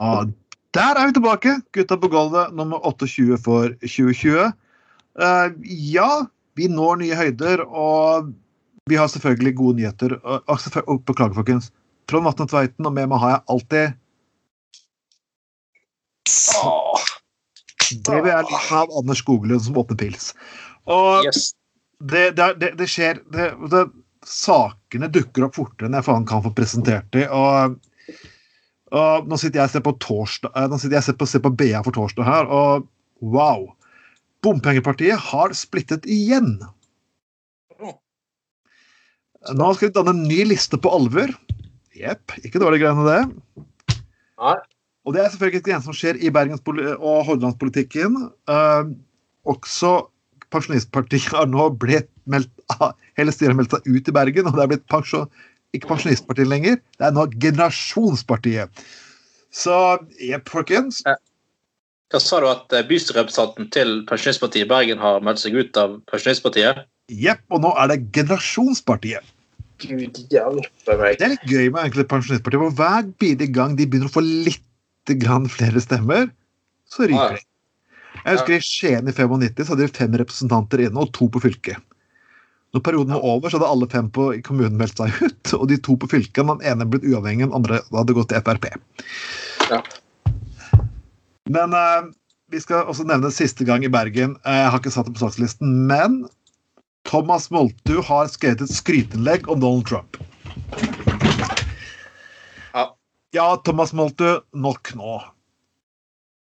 Ja, der er vi tilbake. Gutta på gulvet nummer 28 for 2020. Uh, ja, vi når nye høyder, og vi har selvfølgelig gode nyheter. Og, og og beklager, folkens. Trond Vatne Tveiten, og med meg har jeg alltid Åh, det vil er litt av Anders Skoglund som åpner pils. Og yes. det, det, det, det skjer det, det, Sakene dukker opp fortere enn jeg faen kan få presentert de. Og, og nå sitter jeg og ser på torsdag eh, ser på, ser på BA for torsdag her, og wow! Bompengepartiet har splittet igjen. Nå skal vi danne en ny liste på alvor. Jepp, ikke dårlige greiene, det. Nei. Og det er selvfølgelig det eneste som skjer i Bergens- og Hordalandspolitikken. Eh, også Pensjonistpartiet har nå blitt meldt Hele styret har meldt seg ut i Bergen, og det er blitt pensjon, ikke Pensjonistpartiet lenger. Det er nå Generasjonspartiet. Så jepp, folkens. Hva sa du at eh, bystyrerepresentanten til Pensjonistpartiet i Bergen har meldt seg ut av Pensjonistpartiet? Jepp, og nå er det Generasjonspartiet. Gud hjelpe meg. Det er litt gøy med egentlig Pensjonistpartiet, for hver bidige gang de begynner å få litt grann flere stemmer, så ryker de. Jeg husker I Skien i 95 så hadde de fem representanter inne og to på fylket. Når perioden var over, så hadde alle fem på kommunen meldt seg ut. Og de to på fylket, den ene blitt uavhengig, den andre hadde gått til Frp. Ja. Men eh, vi skal også nevne siste gang i Bergen. Eh, Jeg har ikke satt det på sakslisten, men Thomas Moltu har skrevet et skryteinnlegg om Donald Trump. Ja. Ja, Thomas Moltu, nok nå.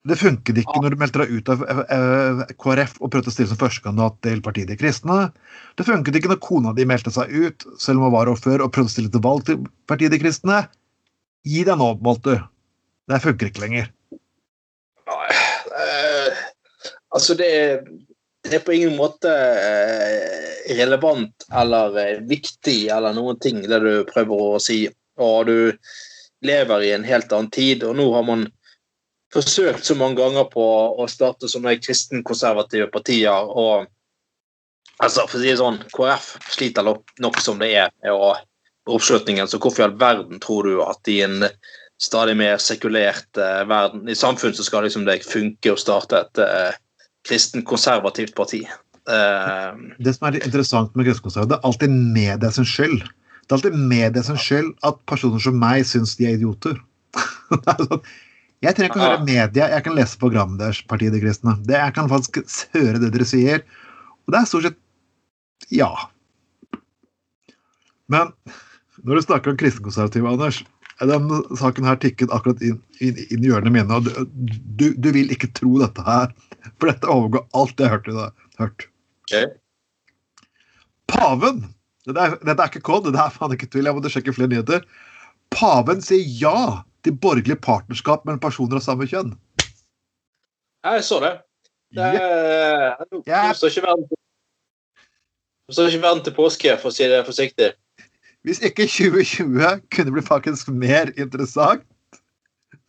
Det funket ikke når du meldte deg ut av eh, KrF og prøvde å stille som førstekandidat til Partiet De kristne. Det funket ikke når kona di meldte seg ut, selv om hun var ordfører, og prøvde å stille til valg til Partiet De kristne. Gi deg nå, Moltu. Det funker ikke lenger. Nei, eh, altså det det er på ingen måte eh, relevant eller eh, viktig eller noen ting, det du prøver å si. Og du lever i en helt annen tid, og nå har man forsøkt så mange ganger på å starte sånne kristenkonservative partier. og altså For å si det sånn, KrF sliter nok, som det er med oppslutningen, så hvorfor i all verden tror du at i en stadig mer sekulert eh, verden. I samfunn så skal liksom det funke å starte et eh, kristenkonservativt parti. Eh, Det som er interessant med kristenkonservative, det er alltid media sin skyld. Det er alltid media sin skyld at personer som meg syns de er idioter. Det er sånn, jeg trenger ikke å høre media, jeg kan lese programmet deres, Partiet De kristne. Det, jeg kan faktisk høre det dere sier. Og det er stort sett ja. Men når du snakker om kristenkonservative, Anders den saken her tikket akkurat inn, inn, inn i hjørnet mine, og du, du, du vil ikke tro dette her. For dette overgår alt jeg har hørt i dag. Hørt. okay. Paven Dette er, dette er ikke kod, det er faen ikke tvil. Jeg måtte sjekke flere nyheter. Paven sier ja til borgerlig partnerskap mellom personer av samme kjønn. Jeg så det. det er, står ikke verden til, ikke verden til påske, for å si det forsiktig. Hvis ikke 2020 kunne bli faktisk mer interessant,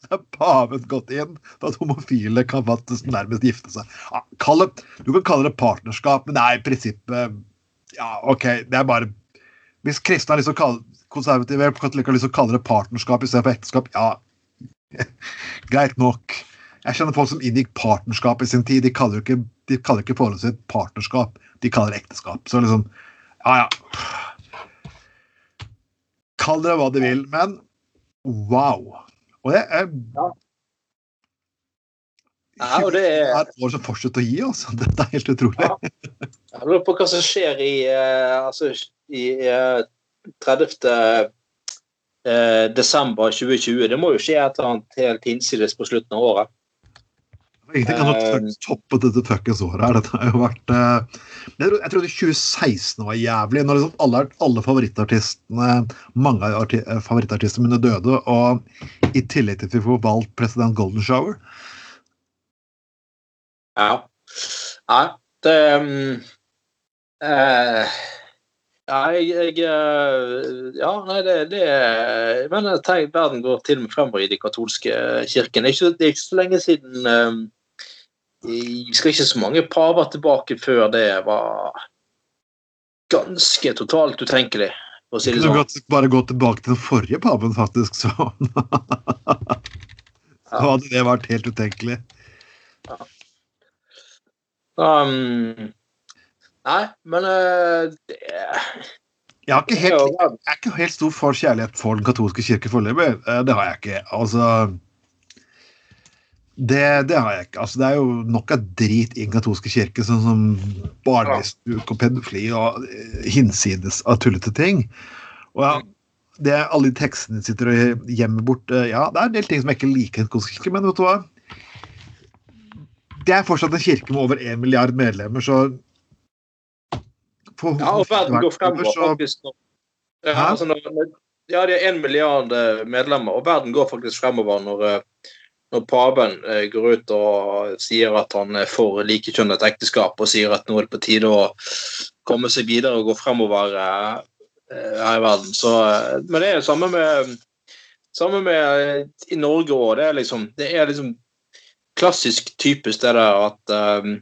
så har paven gått inn for at homofile kan faktisk nærmest gifte seg. Ja, det, du kan kalle det partnerskap, men det er i prinsippet Ja, OK, det er bare Hvis kristne har lyst til å kalle konservative katolikker til å kalle det partnerskap istedenfor ekteskap, ja Greit nok. Jeg kjenner folk som inngikk partnerskap i sin tid. De kaller jo ikke, de kaller ikke forholdet sitt partnerskap, de kaller det ekteskap. Så liksom Ja, ja. Kall det hva de vil, men wow. Og det er Ja. Ja, og det er- er år som fortsetter å gi, altså. Dette er helt utrolig. Ja. Jeg lurer på hva som skjer i, uh, altså, i uh, 30. Uh, desember 2020. Det må jo skje et eller annet helt hinsides på slutten av året. Ingenting kan Eh, nok toppe dette fuckings året her. Dette har jo vært eh, Jeg tror- trodde 2016 var jævlig. Når liksom alle, alle favorittartistene Mange av arti- eh, favorittartistene mine døde, og i tillegg til at vi får valgt president Golden Shower Ja. Nei, det um, uh, Ja, jeg, jeg eh, Ja, nei, det, det Men tenk, verden går til og med fremover i de katolske kirken. Det er ikke, det er ikke så lenge siden um, Vi skal ikke så mange paver tilbake før det var ganske totalt utenkelig, for å si det sånn. godt bare gå tilbake til den forrige paven, faktisk. Så, Så hadde det vært helt utenkelig. Um, nei, men uh, det, jeg, har ikke helt, jeg er ikke helt stor for kjærlighet for den katolske kirke foreløpig. Eh, det har jeg ikke. Altså det, det, har jeg ikke. Altså, det er jo nok av drit i den katolske kirke, sånn som barnestuk og pedofili og eh, hinsides av tullete ting. Og ja, det er alle de tekstene sitter og gjemmer bort Ja, det er en del ting som jeg ikke liker i den katolske kirke, men vet du hva? Det er fortsatt en kirke med over én milliard medlemmer, så Ja, og verden går fremover, så, faktisk. Ja, altså når, ja, de er én milliard eh, medlemmer, og verden går faktisk fremover når, eh, når paven eh, går ut og sier at han er for likekjønnet ekteskap, og sier at nå er det på tide å komme seg videre og gå fremover her i verden. Så, men det er det samme med, samme med i Norge òg. Det, liksom, det er liksom klassisk typisk det der at um,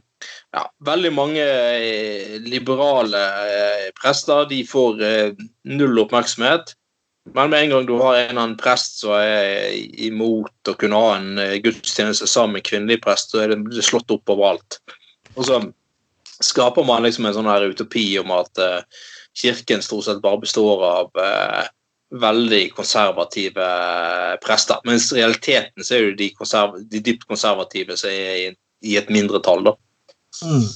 ja, veldig mange eh, liberale eh, prester de får eh, null oppmerksomhet. Men med en gang du har en eller annen prest som er imot å kunne ha en gudstjeneste sammen med kvinnelig prest, så er det slått opp overalt. Og så skaper man liksom en sånn her utopi om at kirken stort sett bare består av veldig konservative prester. Mens i realiteten så er det de, de dypt konservative som er i, i et mindretall, da. Mm.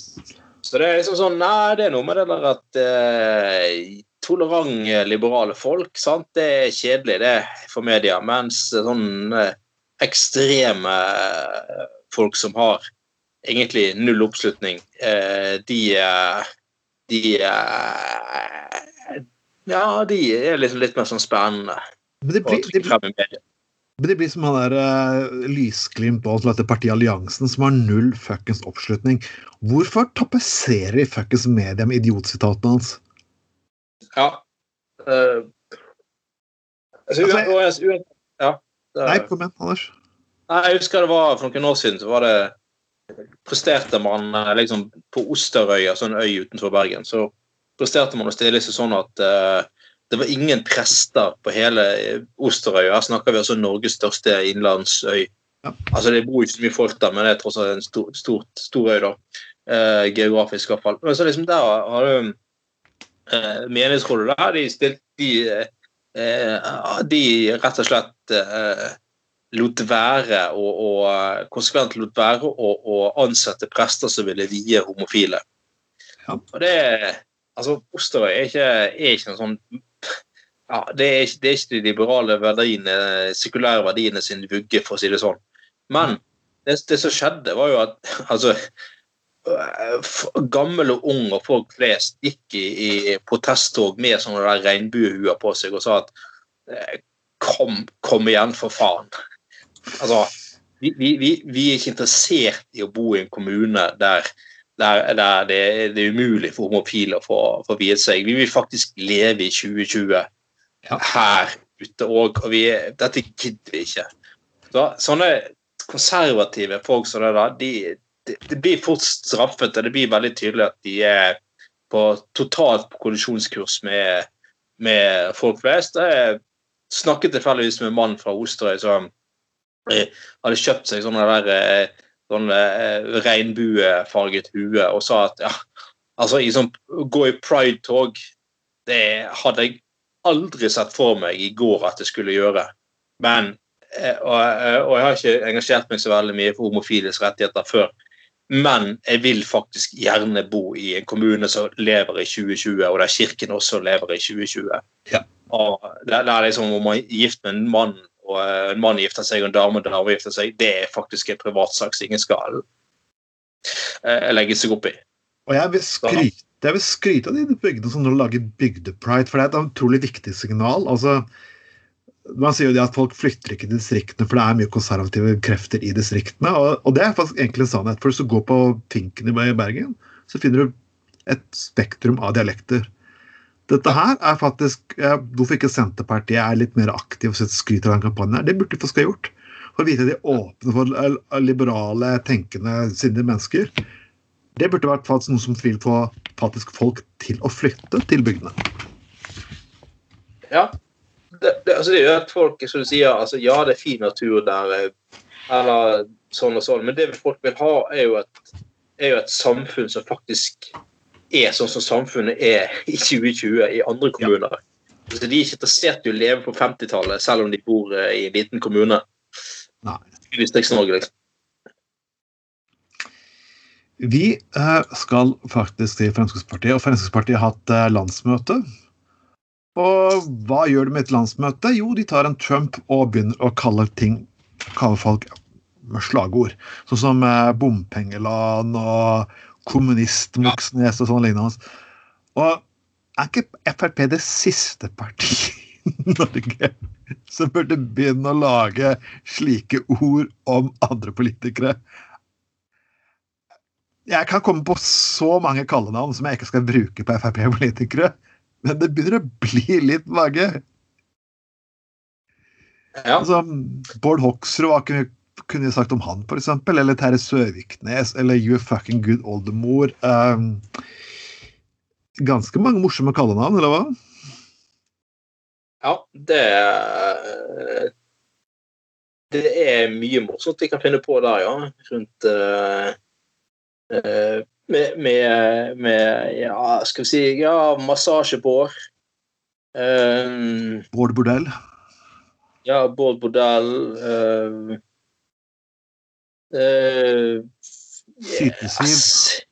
Så det er liksom sånn Nei, det er noe med det der at eh, tolerante, liberale folk, sant, det er kjedelig, det, for media. Mens sånn eh, ekstreme folk som har egentlig null oppslutning, eh, de, de ja, de er liksom litt mer sånn spennende. Men det blir, det blir, det blir som han der uh, lysglimt på dette partiet Alliansen, som har null fuckings oppslutning. Hvorfor tapetserer de fuckings media med idiotsitatene hans? Ja. Uh, altså, altså, jeg, ja det, Nei, kom igjen, Anders. Nei, Jeg husker det var for noen år siden. så var det presterte man eh, liksom på Osterøya, sånn øy utenfor Bergen. Så presterte man å stille seg sånn at uh, det var ingen prester på hele Osterøy. Her snakker vi altså Norges største innlandsøy. Ja. Altså Det bor ikke så mye folk der, men det er tross alt en stor, stor, stor øy, da. Uh, geografisk i hvert fall. Men så liksom der har du uh, menighetsrådet der. De, stilte de, uh, de rett og slett lot være og, konsekvent lot være å ansette prester som ville vie homofile. Ja. Og det Altså, Osterøy er ikke, er ikke noe sånn ja, det er, ikke, det er ikke de liberale verdiene, sekulære verdiene sin vugge, for å si det sånn. Men det, det som skjedde, var jo at altså Gammel og ung og folk flest gikk i, i protesttog med sånne der regnbuehuer på seg og sa at eh, kom, kom igjen, for faen. Altså, vi, vi, vi, er ikke interessert i å bo i en kommune der der, der det, det, er umulig for homofile å få, få viet seg. Vi vil faktisk leve i 2020 ja. her ute òg, og vi, dette gidder vi ikke. Så, sånne konservative folk som det der, de, de, de, blir fort straffet, og det blir veldig tydelig at de er på totalt på kollisjonskurs med, med folk flest. Jeg snakket tilfeldigvis med en mann fra Osterøy som eh, hadde kjøpt seg sånne der eh, sånn eh, regnbuefarget hue og sa at ja, altså i sånn, gå i pride-tog Det hadde jeg aldri sett for meg i går at jeg skulle gjøre. Men eh, og, eh, og, jeg har ikke engasjert meg så veldig mye for homofiles rettigheter før. Men jeg vil faktisk gjerne bo i en kommune som lever i 2020, og der kirken også lever i 2020. Ja. Og det, det er liksom om man er gift med en mann og eh, en mann gifter seg og en dame og en dame gifter seg, det er faktisk en privatsak som ingen skal uh, legge seg opp i. Og jeg vil skryte, jeg vil skryte av de bygdene som nå lager bygdepride, for det er et utrolig viktig signal. altså man sier jo det at Folk flytter ikke til distriktene, for det er mye konservative krefter i distriktene. Og, og det er faktisk egentlig en sannhet. for Hvis du går på Finken i Bergen, så finner du et spektrum av dialekter. Dette her er faktisk eh, Hvorfor ikke Senterpartiet er litt mer aktiv og skryter av den kampanjen? her, Det burde de ha gjort. For å vite at de er åpne for liberale, tenkende, sindige mennesker. Det burde vært faktisk noe som vil få faktisk folk til å flytte til bygdene. Ja, det, det, altså det gjør at folk som du sier, altså ja, det er fin natur der, eh, eller sånn og sånn, men det folk vil ha, er jo et, er jo et samfunn som faktisk er sånn som samfunnet er i 2020 i andre kommuner. Ja. Så De er ikke interessert i å leve på 50-tallet, selv om de bor eh, i en liten kommune. Nei. I Distrikts-Norge, liksom. Vi eh, skal faktisk til Fremskrittspartiet, og Fremskrittspartiet har hatt eh, landsmøte. Og hva gjør de med et landsmøte? Jo, de tar en Trump og begynner å kalle ting kalle folk med slagord. Sånn som bompengeland og kommunist Moxnes og sånn lignende. Og er ikke Frp det siste partiet i Norge som burde begynne å lage slike ord om andre politikere? Jeg kan komme på så mange kallenavn som jeg ikke skal bruke på Frp-politikere, men det begynner å bli litt vage. Ja. Altså, Bård Hoksrud, hva kunne jeg sagt om han, f.eks.? Eller Terje Søviknes, eller You fucking good oldemor. Um, ganske mange morsomme kallenavn, eller hva? Ja, det Det er mye morsomt vi kan finne på der, ja. Rundt uh, uh, med, med, med, Ja, skal vi si Ja, massasjebår. Um, Bård Bordell. Ja, Bård Bordell. Uh, uh, Sytesiv.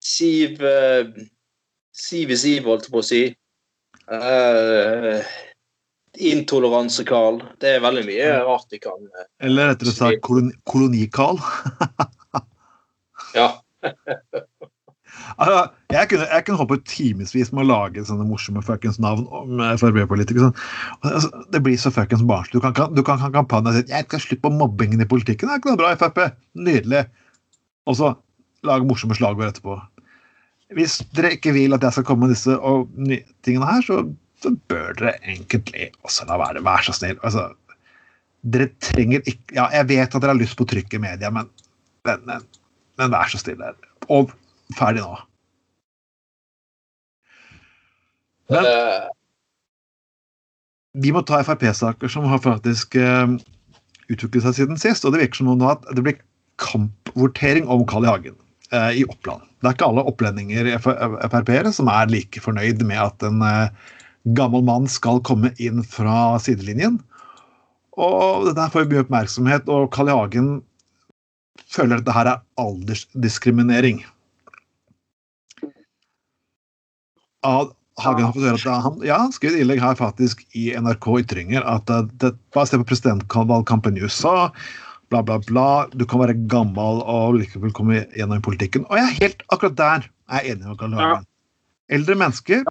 Siv uh, Siv i Siv, holdt jeg på å si. Uh, Intoleranse-Karl. Det er veldig mye rart de kan uh, Eller rettere sagt koloni Koloni-Karl. ja. Altså, jeg, kunne, jeg kunne holdt på timevis med å lage sånne morsomme fuckings navn om Frp-politikere. Sånn. Altså, det blir så fuckings barnslig. Du kan, ha kampanje og si jeg skal slippe mobbingen i politikken. Det er ikke noe bra, Frp. Nydelig. Og så lage morsomme slagord etterpå hvis dere ikke vil at jeg skal komme med disse tingene her, så, så bør dere egentlig også la være. Vær så snill. Altså, dere trenger ikke Ja, jeg vet at dere har lyst på trykk i media, men, men, men, men vær så stille. Og ferdig nå. Men vi må ta Frp-saker som har faktisk uh, utviklet seg siden sist. Og det virker som om at det blir kampvotering om Carl I. Hagen uh, i Oppland. Det er ikke alle opplendinger Frp-ere som er like fornøyd med at en uh, gammel mann skal komme inn fra sidelinjen. Og dette får mye oppmerksomhet, og Carl I. Hagen føler at dette her er aldersdiskriminering. Hagen har fått høre at han, ja, han skrev et innlegg her faktisk i NRK Ytringer at det, bare se på presidentvalgkampen i USA bla, bla, bla. Du kan være gammel og likevel komme gjennom i politikken. Og jeg er helt akkurat der jeg er enig med Karl Hagen. Ja. Eldre mennesker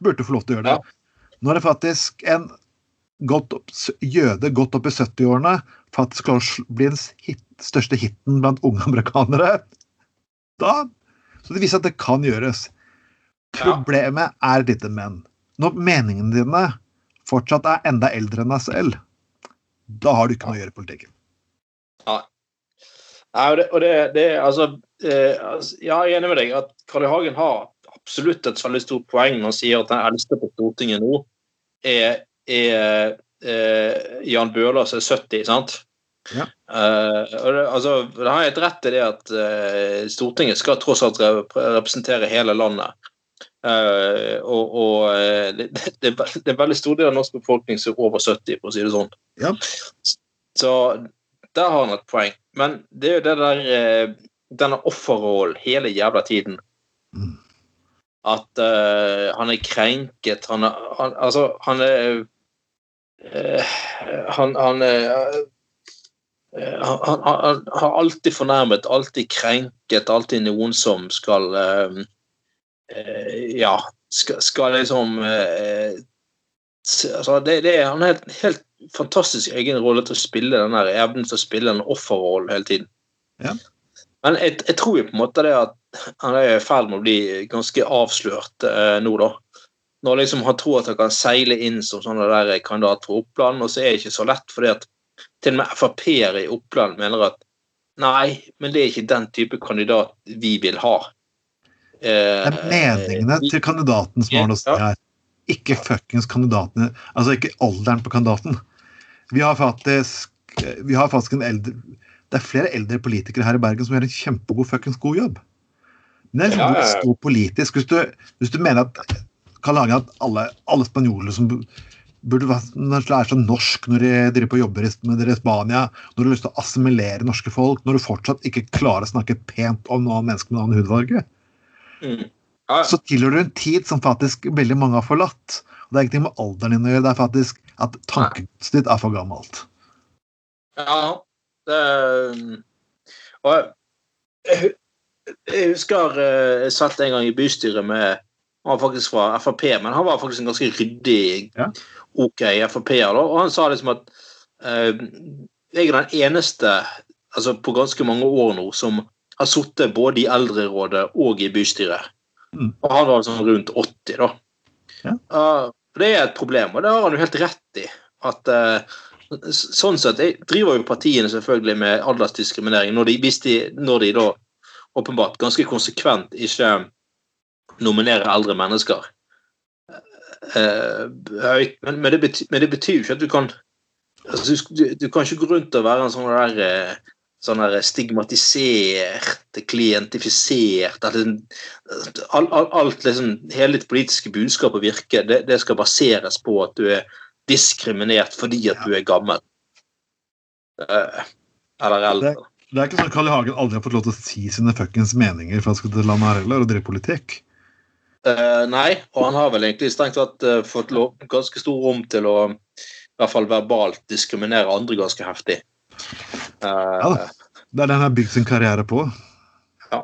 burde få lov til å gjøre det. Ja. er det faktisk en godt opp, jøde godt opp i 70-årene faktisk klarer å bli den hit, største hiten blant unge amerikanere, da Så det viser at det kan gjøres. Problemet er dette menn. Når meningene dine fortsatt er enda eldre enn deg selv, da har du ikke noe å gjøre i politikken. Nei. Nei, og det, og det, det altså, eh, altså, Ja, jeg er enig med deg at Carl I. Hagen har absolutt et veldig stort poeng når han sier at den eldste på Stortinget nå er, er eh, Jan Bøhler som er 70, sant? Ja. Uh, det, altså, det har helt rett i det at uh, Stortinget skal tross alt representere hele landet. Uh, og, og det, det, det, er veldig stor del av norsk befolkning som er over 70, for å si det sånn. Ja. Så der har han et poeng. Men det er jo det der eh, denne offerrollen hele jævla tiden. Mm. At uh, han er krenket. Han er han, Altså, han er uh, Han, han han, han, har alltid fornærmet, alltid krenket, alltid noen som skal Ja, skal, skal liksom altså det, det, er er helt, helt fantastisk egen rolle til å spille den der evnen til å spille en offerrolle hele tiden. Ja. Men jeg, jeg, tror jo på en måte det at han er i ferd med å bli ganske avslørt eh, nå, da. Når liksom han tror at han kan seile inn som sånn der kandidat for Oppland, og så er det ikke så lett, fordi at til og med Frp-ere i Oppland mener at nei, men det er ikke den type kandidat vi vil ha. Eh, det er meningene til kandidaten som har noe si her. ikke fuckings kandidatene Altså ikke alderen på kandidaten. Vi har faktisk, vi har faktisk en eldre Det er flere eldre politikere her i Bergen som gjør en kjempegod fuckings god jobb. Men det er ja. liksom stå politisk. Hvis du, hvis du mener at Karl Hagen at alle, alle spanjoler som burde være seg norsk når de driver på jobber med dere i Spania, når du har lyst til å assimilere norske folk, når du fortsatt ikke klarer å snakke pent om noen mennesker med en annen hudfarge, Mm. Ja, så tilhører du en tid som faktisk veldig mange har forlatt. Og Det er ingenting med alderen din å gjøre, det er faktisk at tankegodset ditt er for gammelt. ja det Og jeg, jeg husker eh, jeg satt en gang i bystyret med Han var faktisk fra Frp, men han var faktisk en ganske ryddig, Ja. OK Frp-er. Og han sa liksom at eh, jeg er den eneste altså på ganske mange år nå som har sittet både i Eldrerådet og i bystyret. Mm. Og han var sånn rundt 80, da. Ja. Uh, det er et problem, og det har han jo helt rett i. At uh, sånn sett, Jeg driver jo partiene selvfølgelig med aldersdiskriminering når de, de, når de da åpenbart ganske konsekvent ikke nominerer eldre mennesker. Uh, høyt, men, men, det betyr, men det betyr jo ikke at du kan altså, du, du, kan ikke gå rundt og være en sånn der eh, sånn her stigmatisert, klientifisert at det, alt, alt, alt liksom, Hele ditt politiske budskap og virke det, det skal baseres på at du er diskriminert fordi at du er gammel. Eh, eller eldre. Det er ikke sånn at Carl I. Hagen aldri har fått lov til å si sine fuckings meninger fra til landet her heller, og drive politikk. Uh, nei, og han har vel egentlig strengt tatt uh, fått lov, ganske stor rom til å i hvert fall verbalt diskriminere andre ganske heftig. Eh, Ja da. Det er det han har bygd sin karriere på. Ja.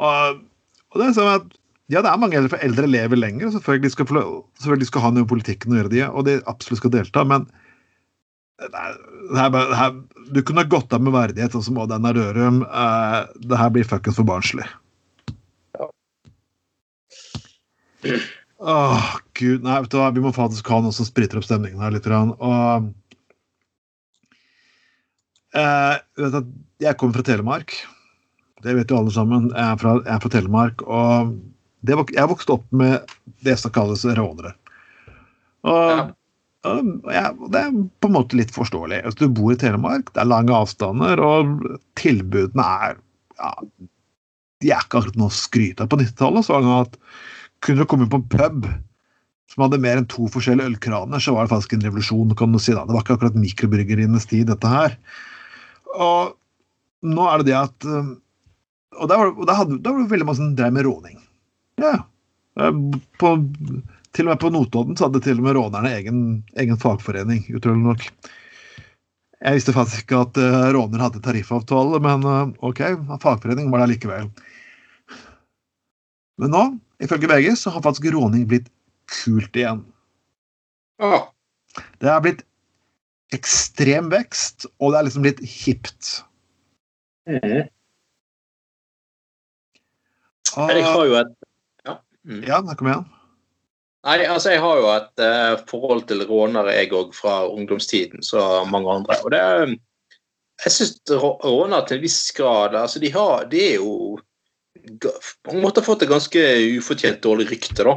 Og, og det er sånn at ja, det er mange eldre, for eldre lever lenger, og selvfølgelig skal, selvfølgelig skal ha noe i politikken å gjøre, de, og de absolutt skal delta, men det er, det er det er, du kunne gått av med verdighet, sånn som Odd Einar Dørum. Eh, det her blir fuckings for barnslig. Ja. Åh, gud. Nei, vet du hva, vi må faktisk ha noe som spriter opp stemningen her litt. Og Jeg kommer fra Telemark. Det vet jo alle sammen. Jeg er fra, jeg er fra Telemark. Og det, jeg vokste opp med det som kalles rånere. Og Ja. og jeg, det er på en måte litt forståelig. Altså, du bor i Telemark, det er lange avstander, og tilbudene er ja, De er ikke akkurat noe å skryte av. På 90-tallet så var det at kunne du komme på en pub som hadde mer enn to forskjellige ølkraner, så var det faktisk en revolusjon. kan du si da. Det var ikke akkurat mikrobryggerienes tid, dette her. Og nå er det det at um, Og da var, det- hadde, da var det veldig mange som drev med råning. Ja. Eh, På til og med på Notodden så hadde til og med rånerne egen, egen fagforening, utrolig nok. Jeg visste faktisk ikke at uh, råner hadde tariffavtale, men eh, OK, fagforening var det likevel. Men nå, ifølge VG, så har faktisk råning blitt kult igjen. Det er blitt ekstrem vekst, og det er liksom litt hipt. Mm. Og, Jeg har jo et ja. Mm. ja, kom igjen. Nei, altså jeg har jo et uh, forhold til rånere, jeg òg, fra ungdomstiden, så mange andre. Og det er Jeg syns rånere til en viss grad altså de, har, de er jo på en måte fått et ganske ufortjent dårlig rykte, da.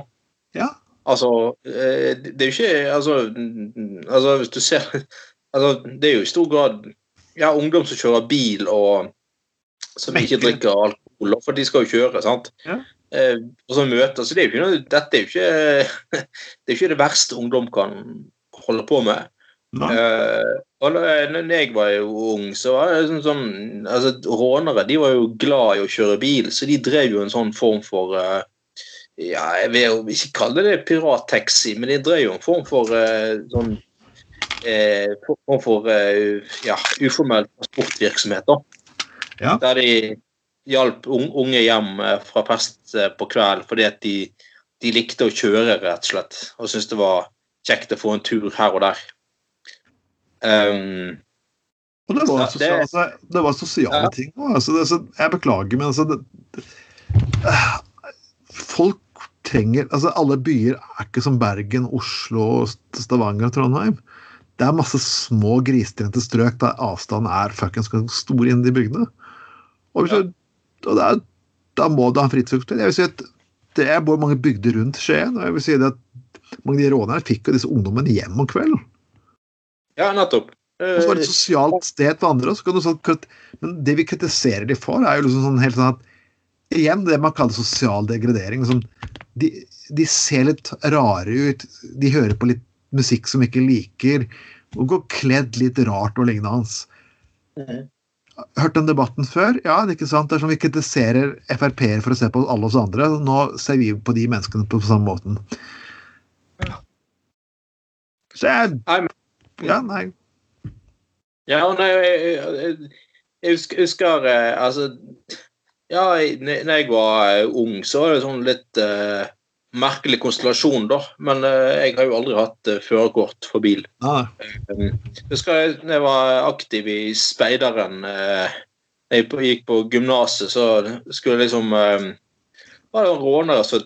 Ja. Altså, eh, det er jo ikke Altså, altså hvis du ser altså, Det er jo i stor grad ja, ungdom som kjører bil og som ikke drikker alkohol, for de skal jo kjøre, sant. Ja. Eh, og så møter, så det er jo ikke noe, Dette er jo ikke det er jo ikke det verste ungdom kan holde på med. Eh, og da jeg var jo ung, så var det sånn, sånn altså, Rånere de var jo glad i å kjøre bil, så de drev jo en sånn form for eh, ja, Jeg vil jo ikke kalle det pirattaxi, men de drev jo en form for uh, sånn uh, form for uh, ja, uformell transportvirksomhet. da. Ja. Der de hjalp unge hjem fra fest på kveld fordi at de, de likte å kjøre, rett og slett. Og syntes det var kjekt å få en tur her og der. Um, Og det var, Ja, sosiale, det- altså, det var sosiale Ja. ting òg. Altså, jeg beklager, men altså det, det, Folk trenger altså Alle byer er ikke som Bergen, Oslo, Stavanger og Trondheim. Det er masse små grisgrendte strøk der avstanden er fuckings stor innen de bygdene. Og, du, og det er, da må du ha en fritidsaktivitet. Jeg vil si at det er både mange bygder rundt Skien. og jeg vil si at Mange av de rånerne fikk jo disse ungdommene hjem om kvelden. Ja, nettopp. Og så var det et sosialt sted for andre. Så kan du sånn, men det vi kritiserer de for, er jo liksom sånn helt sånn at Igjen det man kaller sosial degradering. Liksom, de, de, ser litt rare ut. De hører på litt musikk som ikke liker. Og går kledd litt rart og lignende hans. Mm. Hørt den debatten før? Ja, det er ikke sant. Det er som vi kritiserer Frp-er for å se på alle oss andre. Nå ser vi på de menneskene på samme måten. Så jeg Ja, nei. Ja, nei, jeg, jeg, jeg husker, husker eh, Altså Ja, når jeg var eh, ung, så var det sånn litt uh, merkelig konstellasjon, da. Men uh, jeg har jo aldri hatt uh, førerkort for bil. Ah. Um, husker jeg når jeg var aktiv i Speideren uh, Jeg gikk på gymnaset, så skulle liksom um, var det rånere som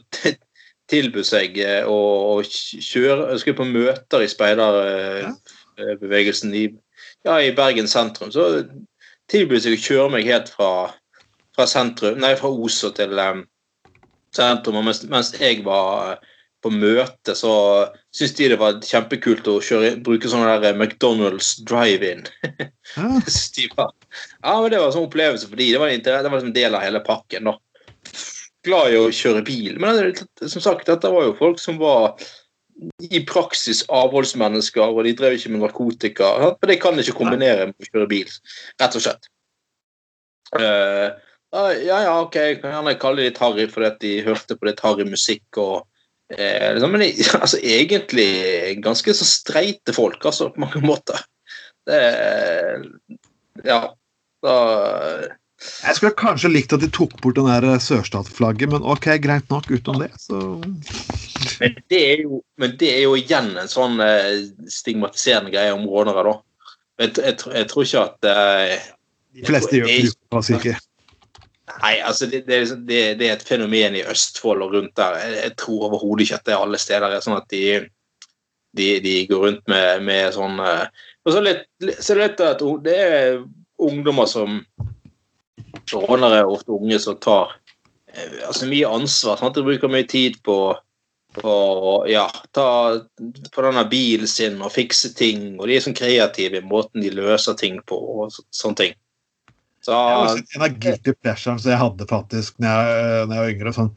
tilbød seg å, kjøre Jeg skulle på møter i speiderbevegelsen i, ja, i Bergen sentrum. Så tilbød seg å kjøre meg helt fra fra sentrum, nei, fra Oso til um, sentrum. Og mens, mens, jeg var eh, på møte, så syntes de det var kjempekult å kjøre, bruke sånn der eh, McDonald's drive-in. Ja, men det var en sånn opplevelse for de. Det var, en, det var liksom en del av hele pakken. da. Glad i å kjøre bil. Men som sagt, dette var jo folk som var i praksis avholdsmennesker, og de drev ikke med narkotika. og det kan ikke kombinere med å kjøre bil, rett og slett. Uh, ja, ja, OK, jeg kan gjerne kalle det litt harry fordi at de hørte på litt harry musikk og eh, liksom, Men altså, egentlig ganske så streite folk, altså, på mange måter. Det Ja. Da Jeg skulle kanskje likt at de tok bort den der eh, sørstatsflagget, men OK, greit nok utenom det, så men det, er jo, men det er jo igjen en sånn eh, stigmatiserende greie om rånere, da. Jeg, jeg, jeg, tror ikke at eh, De fleste gjør det ikke. Nei, altså det, det, det, det, er et fenomen i Østfold og rundt der. Jeg, jeg tror overhodet ikke at det er alle steder er sånn at de, de, de går rundt med, med sånn uh, Og så, litt, så det litt at det er ungdommer som Rånere er ofte unge som tar uh, altså mye ansvar. Sant? De bruker mye tid på å ja, ta på denne bilen sin og fikse ting. Og de er sånn kreative i måten de løser ting på og så, sånne ting. Så, en av guilty pleasures jeg hadde faktisk når jeg, når jeg var yngre, sånn,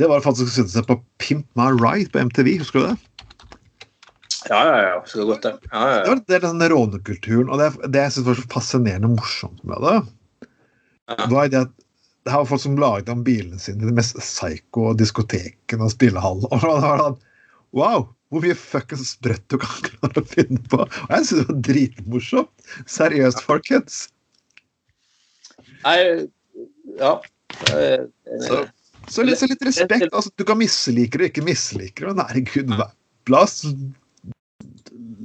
det var faktisk å sitte seg på Pimp My Ride på MTV. Husker du det? Ja, ja, ja. Husker godt det. Ja, ja, ja. Det var det den rånekulturen, og det, det jeg syns var så fascinerende morsomt med det, ja. var det at det var folk som laget om bilene sine i de mest psycho diskotekene og spillehallen. Og det var sånn Wow! Hvor mye fuckings sprøtt du kan klare å finne på. Og jeg synes det var dritmorsomt. Seriøst, folkens. Nei, ja. Så, så, litt, så litt respekt. Altså, du kan mislike det, ikke mislike det, men herregud, la oss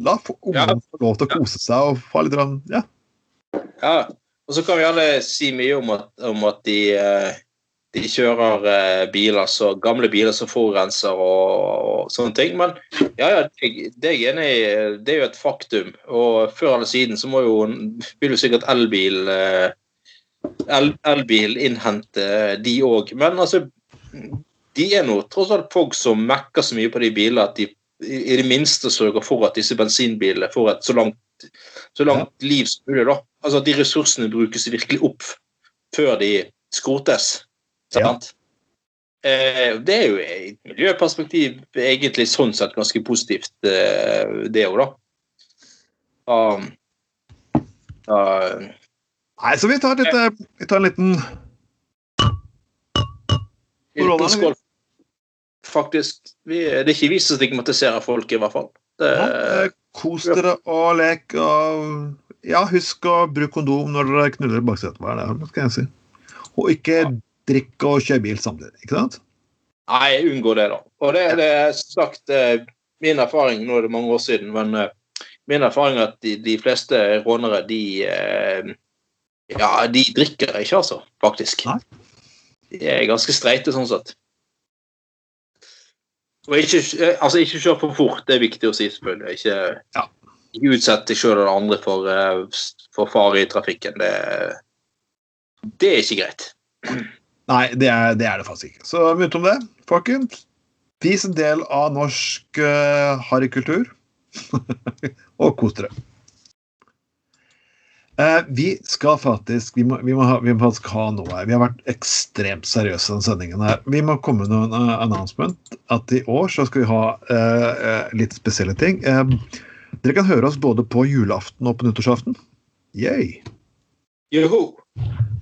La ungene få lov til å kose seg og få litt ja. ja. Og så kan vi alle si mye om at, om at de, eh, de, kjører eh, biler så, gamle biler som forurenser og, og, sånne ting. Men ja, ja, det, det er. Det er jo et faktum. Og før eller siden så må jo, vil jo sikkert elbil eh, elbil innhente de òg. Men altså, de er nå tross alt folk som mekker så mye på de bilene at de i det minste sørger for at disse bensinbilene får et så langt, så langt ja. liv som mulig. da. Altså at de ressursene brukes virkelig opp før de skrotes. Sant? Ja. Eh, det er jo i et miljøperspektiv egentlig sånn sett ganske positivt, eh, det òg, da. Um, uh, Nei, så vi tar, litt, eh, vi tar en liten Skål. Faktisk. Vi, det er ikke vi som stigmatiserer folk, i hvert fall. Det, ja, kos dere og lek og ja, husk å bruke kondom når dere knuller i baksetet. Hva er det skal jeg si? Og ikke ja. drikk og kjøre bil samtidig, ikke sant? Nei, unngå det, da. Og det, det er sagt eh, min erfaring, nå er det mange år siden, men eh, min erfaring er at de, de fleste rånere, de ja, de drikker ikke, altså, faktisk. Nei. De er ganske streite sånn sett. Og ikke, altså, ikke kjør for fort, det er viktig å si, selvfølgelig. Ikke, ja. ikke utsett deg sjøl eller andre for, eh, for fare i trafikken. Det, det, er ikke greit. Nei, det er, det er det faktisk ikke. Så utenom det, folkens Vis en del av norsk uh, harrykultur. og kos dere. Uh, vi skal faktisk vi må, vi, må ha, vi må faktisk ha noe her. Vi har vært ekstremt seriøse denne sendingen. her. Vi må komme med noen uh, announcement at i år så skal vi ha uh, litt spesielle ting. dere kan høre oss både på julaften og på nyttårsaften. Yay! Joho!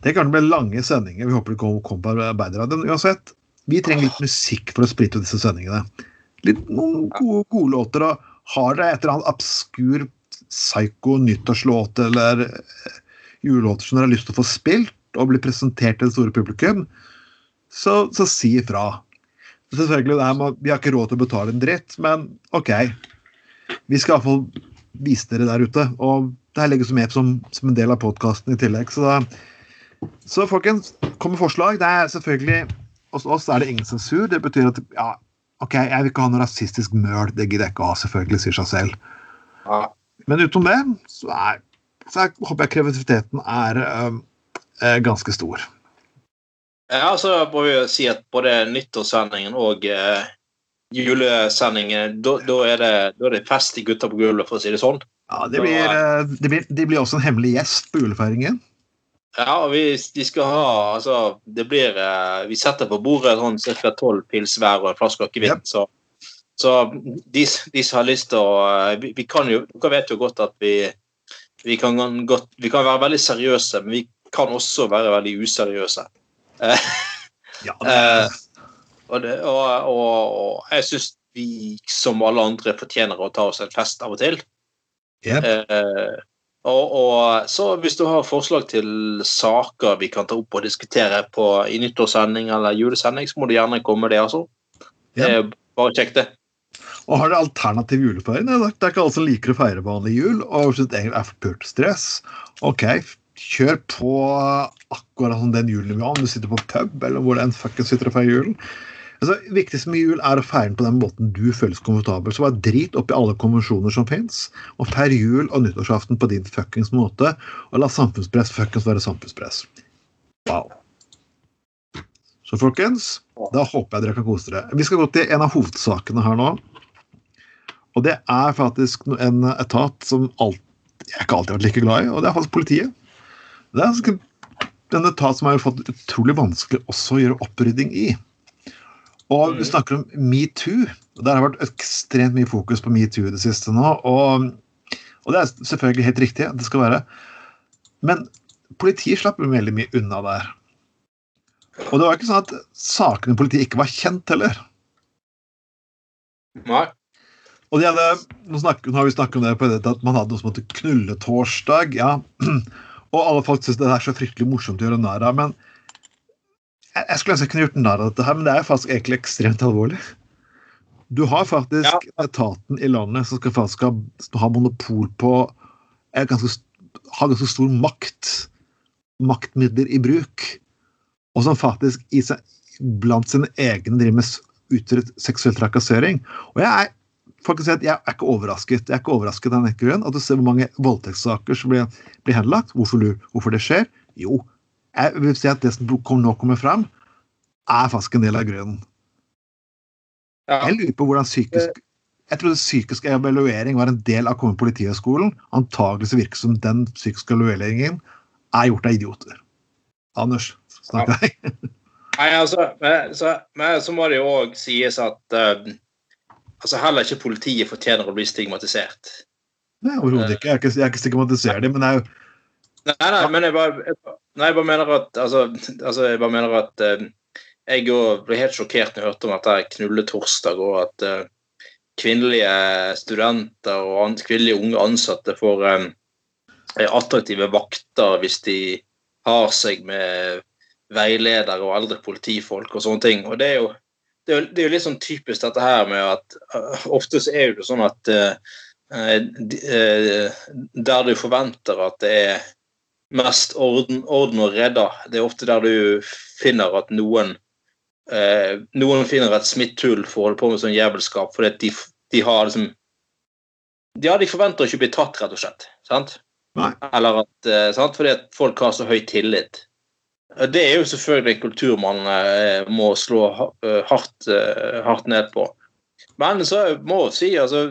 Det kan bli lange sendinger. Vi håper det kommer kom på Arbeiderradioen uansett. Vi trenger litt musikk for å sprite ut disse sendingene. Litt Noen gode, gode låter. og Har dere et eller annet obskur psycho nyttårslåt eller julelåter som dere har lyst til å få spilt og bli presentert til det store publikum, så, så si ifra. Selvfølgelig, må, Vi har ikke råd til å betale en dritt, men OK. Vi skal iallfall vise dere der ute. Og det her legges med som, som en del av podkasten i tillegg. Så, så folkens, kom med forslag. Det er selvfølgelig hos oss er det ingen sensur. Det betyr at ja, OK, jeg vil ikke ha noe rasistisk møl. Det gidder jeg ikke å ha, selvfølgelig, sier seg selv. Men utenom det, så, er, så er, håper jeg kreativiteten er um, ganske stor. Ja, så må vi si at både nyttårssendingen og uh, julesendingen, da, er er det fest i Gutta på gulvet, for å si det sånn. Ja, det blir, det blir, de blir også en hemmelig gjest på julefeiringen. Ja, vi, de skal ha altså, det blir, Vi setter på bordet sånn ca. tolv pils hver og en flaske akevitt. Yep. Så, så de, de, som har lyst til å vi, vi, kan jo, Dere vet jo godt at vi, vi, kan godt, vi kan være veldig seriøse, men vi kan også være veldig useriøse. ja, det er... og, det, og, og, og, jeg syns vi som alle andre fortjener å ta oss en fest av og til. Yep. Eh, og, og, så hvis du har forslag til saker vi kan ta opp og diskutere på, i nyttårssending eller julesending, så må du gjerne komme med det, altså. Yep. Eh, bare kjekt, det. Og har dere alternativ julefeiring? Det er ikke alle som liker å feire vanlig jul og synes det er for pult stress. Ok, kjør på akkurat som den julen vi har, om du sitter på pub eller hvor det enn fuckings sitter og feirer julen. Altså, viktigst med jul er å feire den på den måten du føles komfortabel. Så bare drit oppi alle konvensjoner som fins, og feir jul og nyttårsaften på din fuckings måte. Og la samfunnspress fuckings være samfunnspress. Wow. Så folkens, da håper jeg dere kan kose dere. Vi skal gå til en av hovedsakene her nå. Og det er faktisk en etat som alt, jeg ikke alltid har vært like glad i, og det er faktisk politiet. Det er en etat som har fått utrolig vanskelig også å gjøre opprydding i. Og vi mm. snakker om metoo. og Der har vært ekstremt mye fokus på metoo i det siste nå. Og, og, det er selvfølgelig helt riktig at det skal være. Men politiet slapp veldig mye unna der. Og det var ikke sånn at sakene i politiet ikke var kjent heller. Nei. Og hadde, nå, snakker, nå, har vi snakket om det på det at man hadde noe som heter knulletorsdag. ja. Og alle folk syns det er så fryktelig morsomt å gjøre narr av. Men jeg skulle ønske jeg kunne gjort narr av dette, her, men det er faktisk egentlig ekstremt alvorlig. Du har faktisk ja. etaten i landet som skal faktisk ha, ha monopol på ganske, Har ganske stor makt, maktmidler i bruk, og som faktisk i seg, blant sine egne driver med utført seksuell trakassering. Og jeg er faktisk jeg er ikke overrasket. Jeg er ikke overrasket av den grunn at du ser hvor mange voldtektssaker som blir, blir henlagt. Hvorfor, hvorfor det skjer? Jo, jeg vil si at det som nå kommer fram, er faktisk en del av grunnen. Ja. Jeg lurer på hvordan psykisk jeg trodde psykisk evaluering var en del av å komme Politihøgskolen. Antakelig virker det som den psykiske evalueringen er gjort av idioter. Anders, snakk deg. Ja. Nei, altså, men så, men så, må det jo òg sies at uh, altså heller ikke politiet fortjener å bli stigmatisert. Nei, overhodet ikke. Jeg er ikke, jeg er ikke stigmatisert, men det jo Nei, nei, men jeg bare, jeg, nei, jeg bare mener at altså, altså, jeg bare mener at uh, jeg ble helt sjokkert når jeg hørte om at det er knulletorsdag, og at uh, kvinnelige studenter og an, kvinnelige unge ansatte får um, attraktive vakter hvis de har seg med veiledere og eldre politifolk og sånne ting. Og det er jo, det er jo, det er jo litt sånn typisk dette her med at uh, ofte så er det sånn at der du forventer at det er mest orden, orden og redda. Det er ofte der du finner at noen noen finner et smitthull for å holde på med sånn jævelskap, fordi de, de har liksom Ja, de forventer ikke å bli tatt, rett og slett. sant? Nei. Eller at, sant? Fordi at folk har så høy tillit. Det er jo selvfølgelig en kultur man eh, må slå eh, hardt, eh, hardt, ned på. Men så må jeg si altså,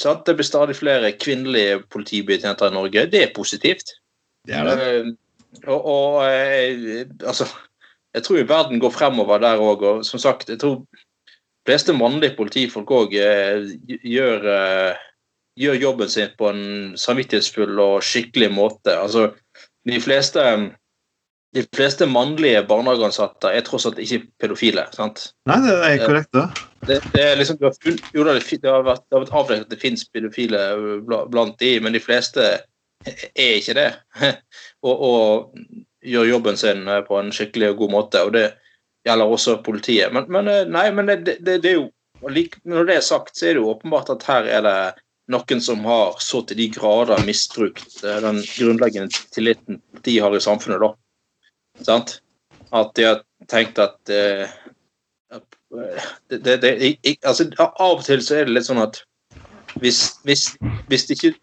sant? det blir stadig flere kvinnelige politibetjenter i Norge. Det er positivt. Det er det. Og, og altså Jeg tror verden går fremover der òg. Og som sagt, jeg tror de fleste mannlige politifolk òg gjør, gjør jobben sin på en samvittighetsfull og skikkelig måte. Altså, de fleste de fleste mannlige barnehageansatte er tross alt ikke pedofile. sant? Nei, det er Eh, korrekt, da. Det, det, er liksom, det, har jo, det, det har vært, vært avdekket at det finnes pedofile blant de, men de fleste er ikke det. og, og, gjør jobben sin eh, på en skikkelig og god måte. og det gjelder også politiet. Men, men eh, nei, men det, det, det, er jo Når det er sagt, så er det jo åpenbart at her er det noen som har så til de grader misbrukt den grunnleggende tilliten de har i samfunnet. da. Sant? At de har tenkt at uh, det, det, det, altså, Av og til så er det litt sånn at hvis, hvis, hvis det ikke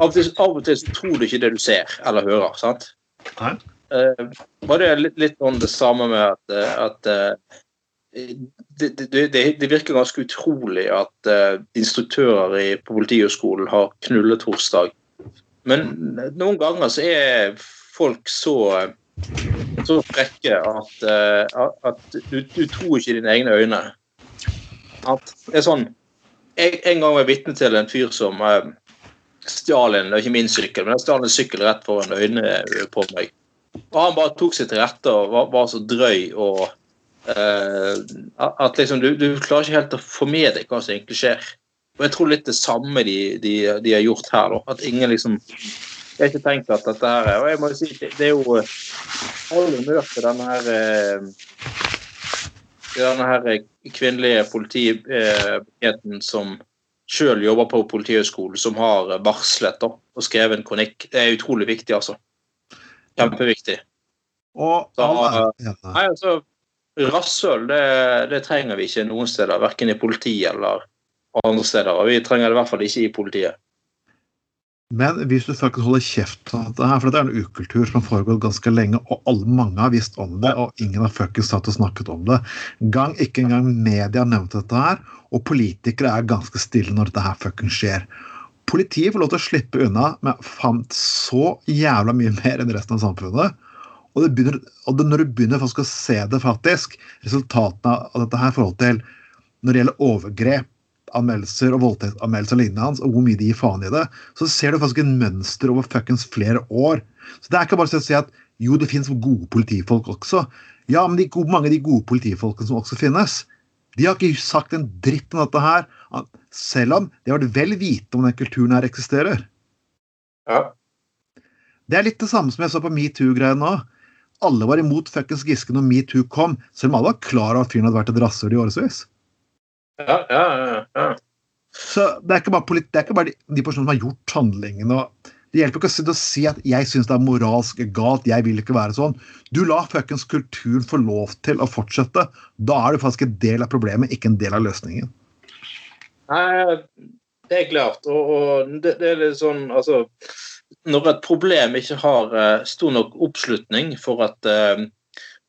av og, til, av og til så tror du ikke det du ser eller hører. sant? Uh, var det litt, litt om det samme med at, at uh, det, det, det, virker ganske utrolig at uh, instruktører i, på Politihøgskolen har knulletorsdag. Men noen ganger så er folk så så frekke at, uh, at du, du, tror ikke dine egne øyne. At det er sånn jeg, En gang var jeg vitne til en fyr som uh, stjal en ikke min sykkel, men han stjal en sykkel rett foran øynene på meg. Og han bare tok seg til rette og var, var så drøy og uh, At liksom du, du, klarer ikke helt å få med deg hva som egentlig skjer. Og jeg tror litt det samme de, de, de har gjort her. Da. At ingen liksom jeg har ikke tenkt at dette her er Og jeg må jo si, det er jo all møter til denne her denne her kvinnelige politibetjenten som sjøl jobber på Politihøgskolen, som har varslet og skrevet en kronikk. Det er utrolig viktig, altså. Kjempeviktig. Og Så, alle- Nei, altså, Rasshøl det, det trenger vi ikke noen steder, verken i politiet eller andre steder. Og vi trenger det i hvert fall ikke i politiet. Men hvis du faktisk holder kjeft om dette her, for dette er en ukultur som har foregått ganske lenge, og alle, mange har visst om det, og ingen har fuckings satt og snakket om det. Gang, ikke engang media nevnte dette her, og politikere er ganske stille når dette her fuckings skjer. Politiet får lov til å slippe unna med fant så jævla mye mer enn resten av samfunnet. Og, det begynner, og det, når du begynner faktisk å se det, faktisk, resultatene av dette her forhold til når det gjelder overgrep, anmeldelser og voldtektsanmeldelser og lignende hans, og hvor mye de gir faen i det, så ser du faktisk en mønster over fuckings flere år. Så det er ikke bare å si at jo, det finnes gode politifolk også. Ja, men de gode, mange av de gode politifolkene som også finnes, de har ikke sagt en dritt om dette her, selv om de har vært vel vite om den kulturen her eksisterer. Ja. Det er litt det samme som jeg så på metoo-greia nå. Alle var imot fuckings Giske når metoo kom, selv om alle var klar over at fyren hadde vært et rasshøl i årevis. Ja, ja. Så det er ikke bare, politi det er ikke bare de, de personene som har gjort handlingene. og Det hjelper ikke å si, å si at 'jeg syns det er moralsk galt', 'jeg vil ikke være sånn'. Du lar fuckings kulturen få lov til å fortsette. Da er du faktisk en del av problemet, ikke en del av løsningen. Nei, det er klart. Og, og det, det, er litt sånn Altså, når et problem ikke har uh, stor nok oppslutning for at, uh,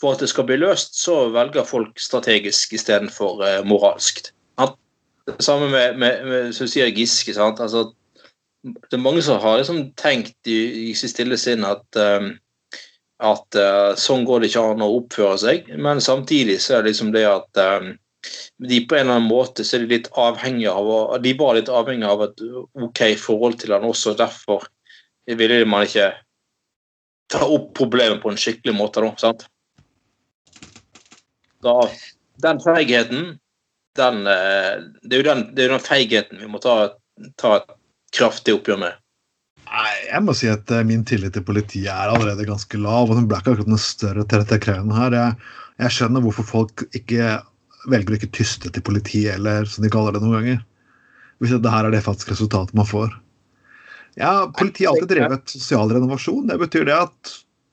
for at det skal bli løst, så velger folk strategisk istedenfor uh, moralsk. Det samme med, med, med som sier Giske. sant? Altså, det er mange som har liksom tenkt i, i sitt stille sinn at um, at uh, sånn går det ikke an å oppføre seg, men samtidig så er det liksom det at um, de på en eller annen måte så er de litt avhengige av de var litt avhengige av et OK forhold til han også. Derfor ville man ikke ta opp problemet på en skikkelig måte. Da, sant? Da, den feigheten, den, det er jo den, det er den feigheten vi må ta, ta et kraftig oppgjør med. Nei, Jeg må si at eh, min tillit til politiet er allerede ganske lav. og Den ble ikke akkurat noe større til dette krevende her. Jeg, jeg skjønner hvorfor folk ikke velger å ikke tyste til politiet, eller som de kaller det noen ganger. Hvis det her er det faktisk resultatet man får. Ja, Politiet har alltid drevet sosial renovasjon. Det betyr det at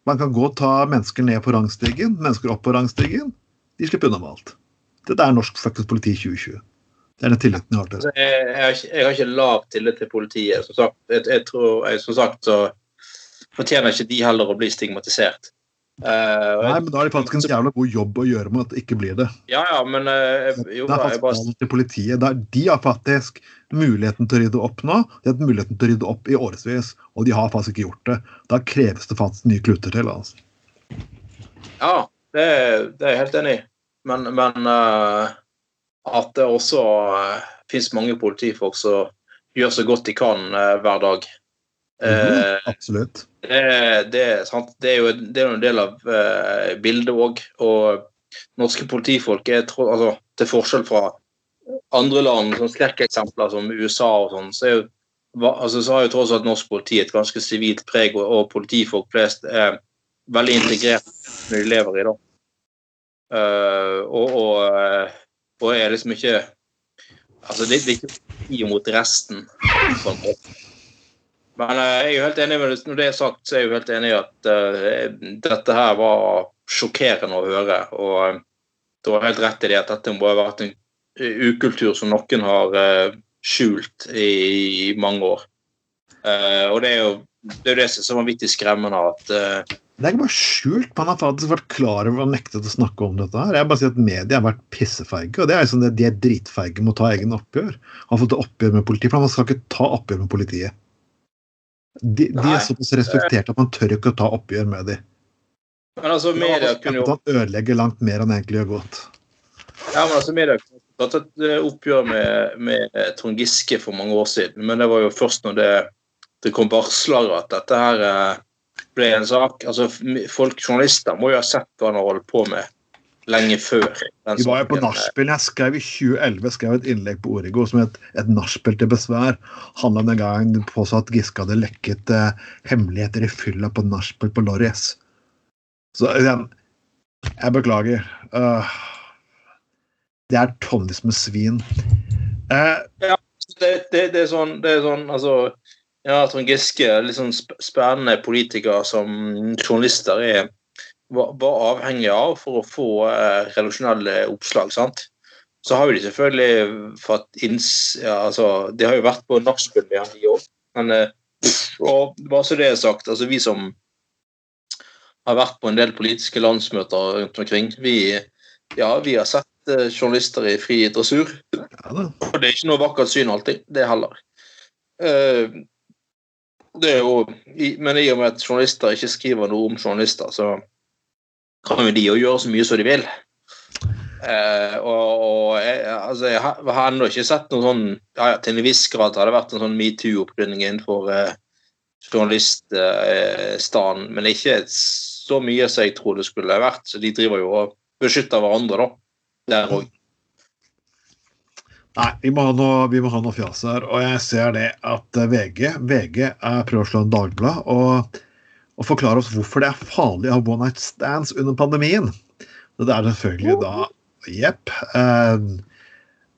man kan gå og ta mennesker ned på rangstigen, mennesker opp på rangstigen. De slipper unna med alt. Dette er norsk fuckings politi 2020. Det er den tilliten jeg har til det. Jeg, jeg, har ikke, jeg, har ikke, lav tillit til politiet. Som sagt, jeg, jeg tror, som sagt så fortjener ikke de heller å bli stigmatisert. Uh, Nei, men da er det faktisk en jævla god jobb å gjøre med at det ikke blir det. Ja, ja, men uh, jo, Det er faktisk bare... til politiet. Der, de har faktisk muligheten til å rydde opp nå. De har hatt muligheten til å rydde opp i årevis, og de har faktisk ikke gjort det. Da kreves det faktisk nye kluter til. altså. Ja, det, det er jeg helt enig i. Men, men uh, at det også uh, fins mange politifolk som gjør så godt de kan hver dag. Mm, absolutt. Det, det, det, er jo det er en del av uh, bildet òg. Og norske politifolk er altså, til forskjell fra andre land, sånn skrekkeksempler som USA og sånn, så, er jo, altså, så har jo tross alt norsk politi et ganske sivilt preg, og, og, politifolk flest er veldig integrert når de lever i det. Uh, og, og, og, er liksom ikke Altså, det, det er ikke imot mot resten. Sånn. Men uh, jeg er jo helt enig med det. Når det er sagt, så er jeg jo helt enig i at uh, dette her var sjokkerende å høre. Og uh, du har helt rett i det at dette må ha vært en ukultur som noen har skjult i, i, mange år. og det er jo det, er det som er vanvittig skremmende at det er ikke bare skjult, man har faktisk vært klar over og nektet å snakke om dette. her. Jeg bare sier at Media har vært pissefeige, og det er liksom det, de er dritfeige med å ta egen oppgjør. Har fått oppgjør med politiet, for Man skal ikke ta oppgjør med politiet. De, de er såpass respekterte at man tør ikke å ta oppgjør med dem. Men altså, media kunne jo ødelegger langt mer enn egentlig gjør godt. Ja, men altså, media kunne tatt et eh, oppgjør med, med Trond Giske for mange år siden, men det var jo først når det, det kom varsler at dette her eh, ble en sak. Altså, folk, Journalister må jo ha sett hva han har holdt på med lenge før. Vi var jo på nachspiel. Jeg skrev i 2011 skrev et innlegg på Origo som het 'Et nachspiel til besvær'. handla den gangen påstå at Giske hadde lekket eh, hemmeligheter i fylla på nachspiel på Lorries. Så igjen, jeg beklager. Uh, det er tonnevis med svin. Uh, ja, det, det, det, er sånn, det er sånn altså ja, Trond Giske, litt sånn spennende politiker som journalister er var, avhengige avhengig av for å få eh, redaksjonelle oppslag. sant? Så har jo de selvfølgelig fått inns... Ja, altså, de har jo vært på nachspiel med han, de òg. Men eh, og bare så det er sagt, altså vi som har vært på en del politiske landsmøter rundt omkring, vi, ja, vi har sett eh, journalister i fri dressur. Ja, og det er ikke noe vakkert syn alltid, det heller. Uh, jo, men i og med at journalister ikke skriver noe om journalister, så kan jo de jo gjøre så mye som de vil. Eh, og, og jeg, altså, jeg har, ennå ikke sett noe sånn ja, Til en viss grad har det vært en sånn metoo-opprydding innenfor eh, journaliststanden, eh, men ikke så mye som jeg tror det skulle vært. Så de driver jo og beskytter hverandre, da. Der òg. Nei, vi må, ha noe, vi noe fjas her. Og jeg ser det at VG, VG er prøver å slå en Dagblad. og og forklare oss hvorfor det er farlig å ha one night stands under pandemien. Det er selvfølgelig da Jepp. Uh,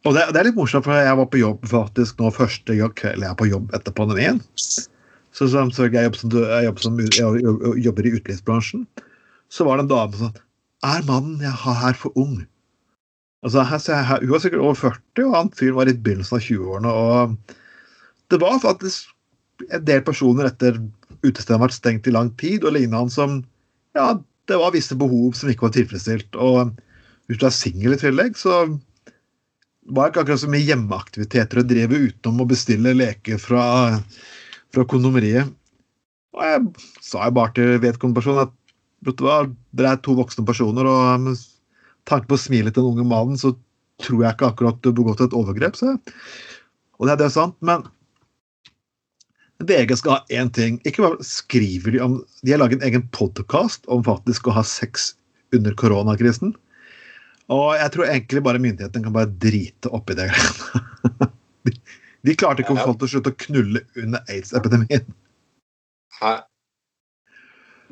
og det, det, er litt morsomt, for jeg var på jobb faktisk nå første kveld jeg er på jobb etter pandemien. Så, så jeg, jobber som, jeg, jobber som, jeg, jobber i utelivsbransjen. Så var det en dame som sa Er mannen jeg har her, for ung? Altså, her, her, hun var sikkert over 40, og han fyren var i begynnelsen av 20-årene. Og det var faktisk en del personer etter utestedet har vært stengt i lang tid, og lignende som Ja, det var visse behov som ikke var tilfredsstilt. Og hvis du er singel i tillegg, så var det ikke akkurat så mye hjemmeaktiviteter å drive utenom å bestille leker fra, fra kondomeriet. Og jeg sa jo bare til vedkommende person at vet du hva, dere er to voksne personer, og tanke på å smile til den unge mannen, så tror jeg ikke akkurat du har begått et overgrep. Så. Og det er det sant, men VG skal ha én ting. Ikke bare skriver de om De har laget en egen podkast om faktisk å ha sex under koronakrisen. Og jeg tror egentlig bare myndighetene kan bare drite oppi det greiene. De, de klarte ikke å få folk til å slutte å knulle under aids-epidemien.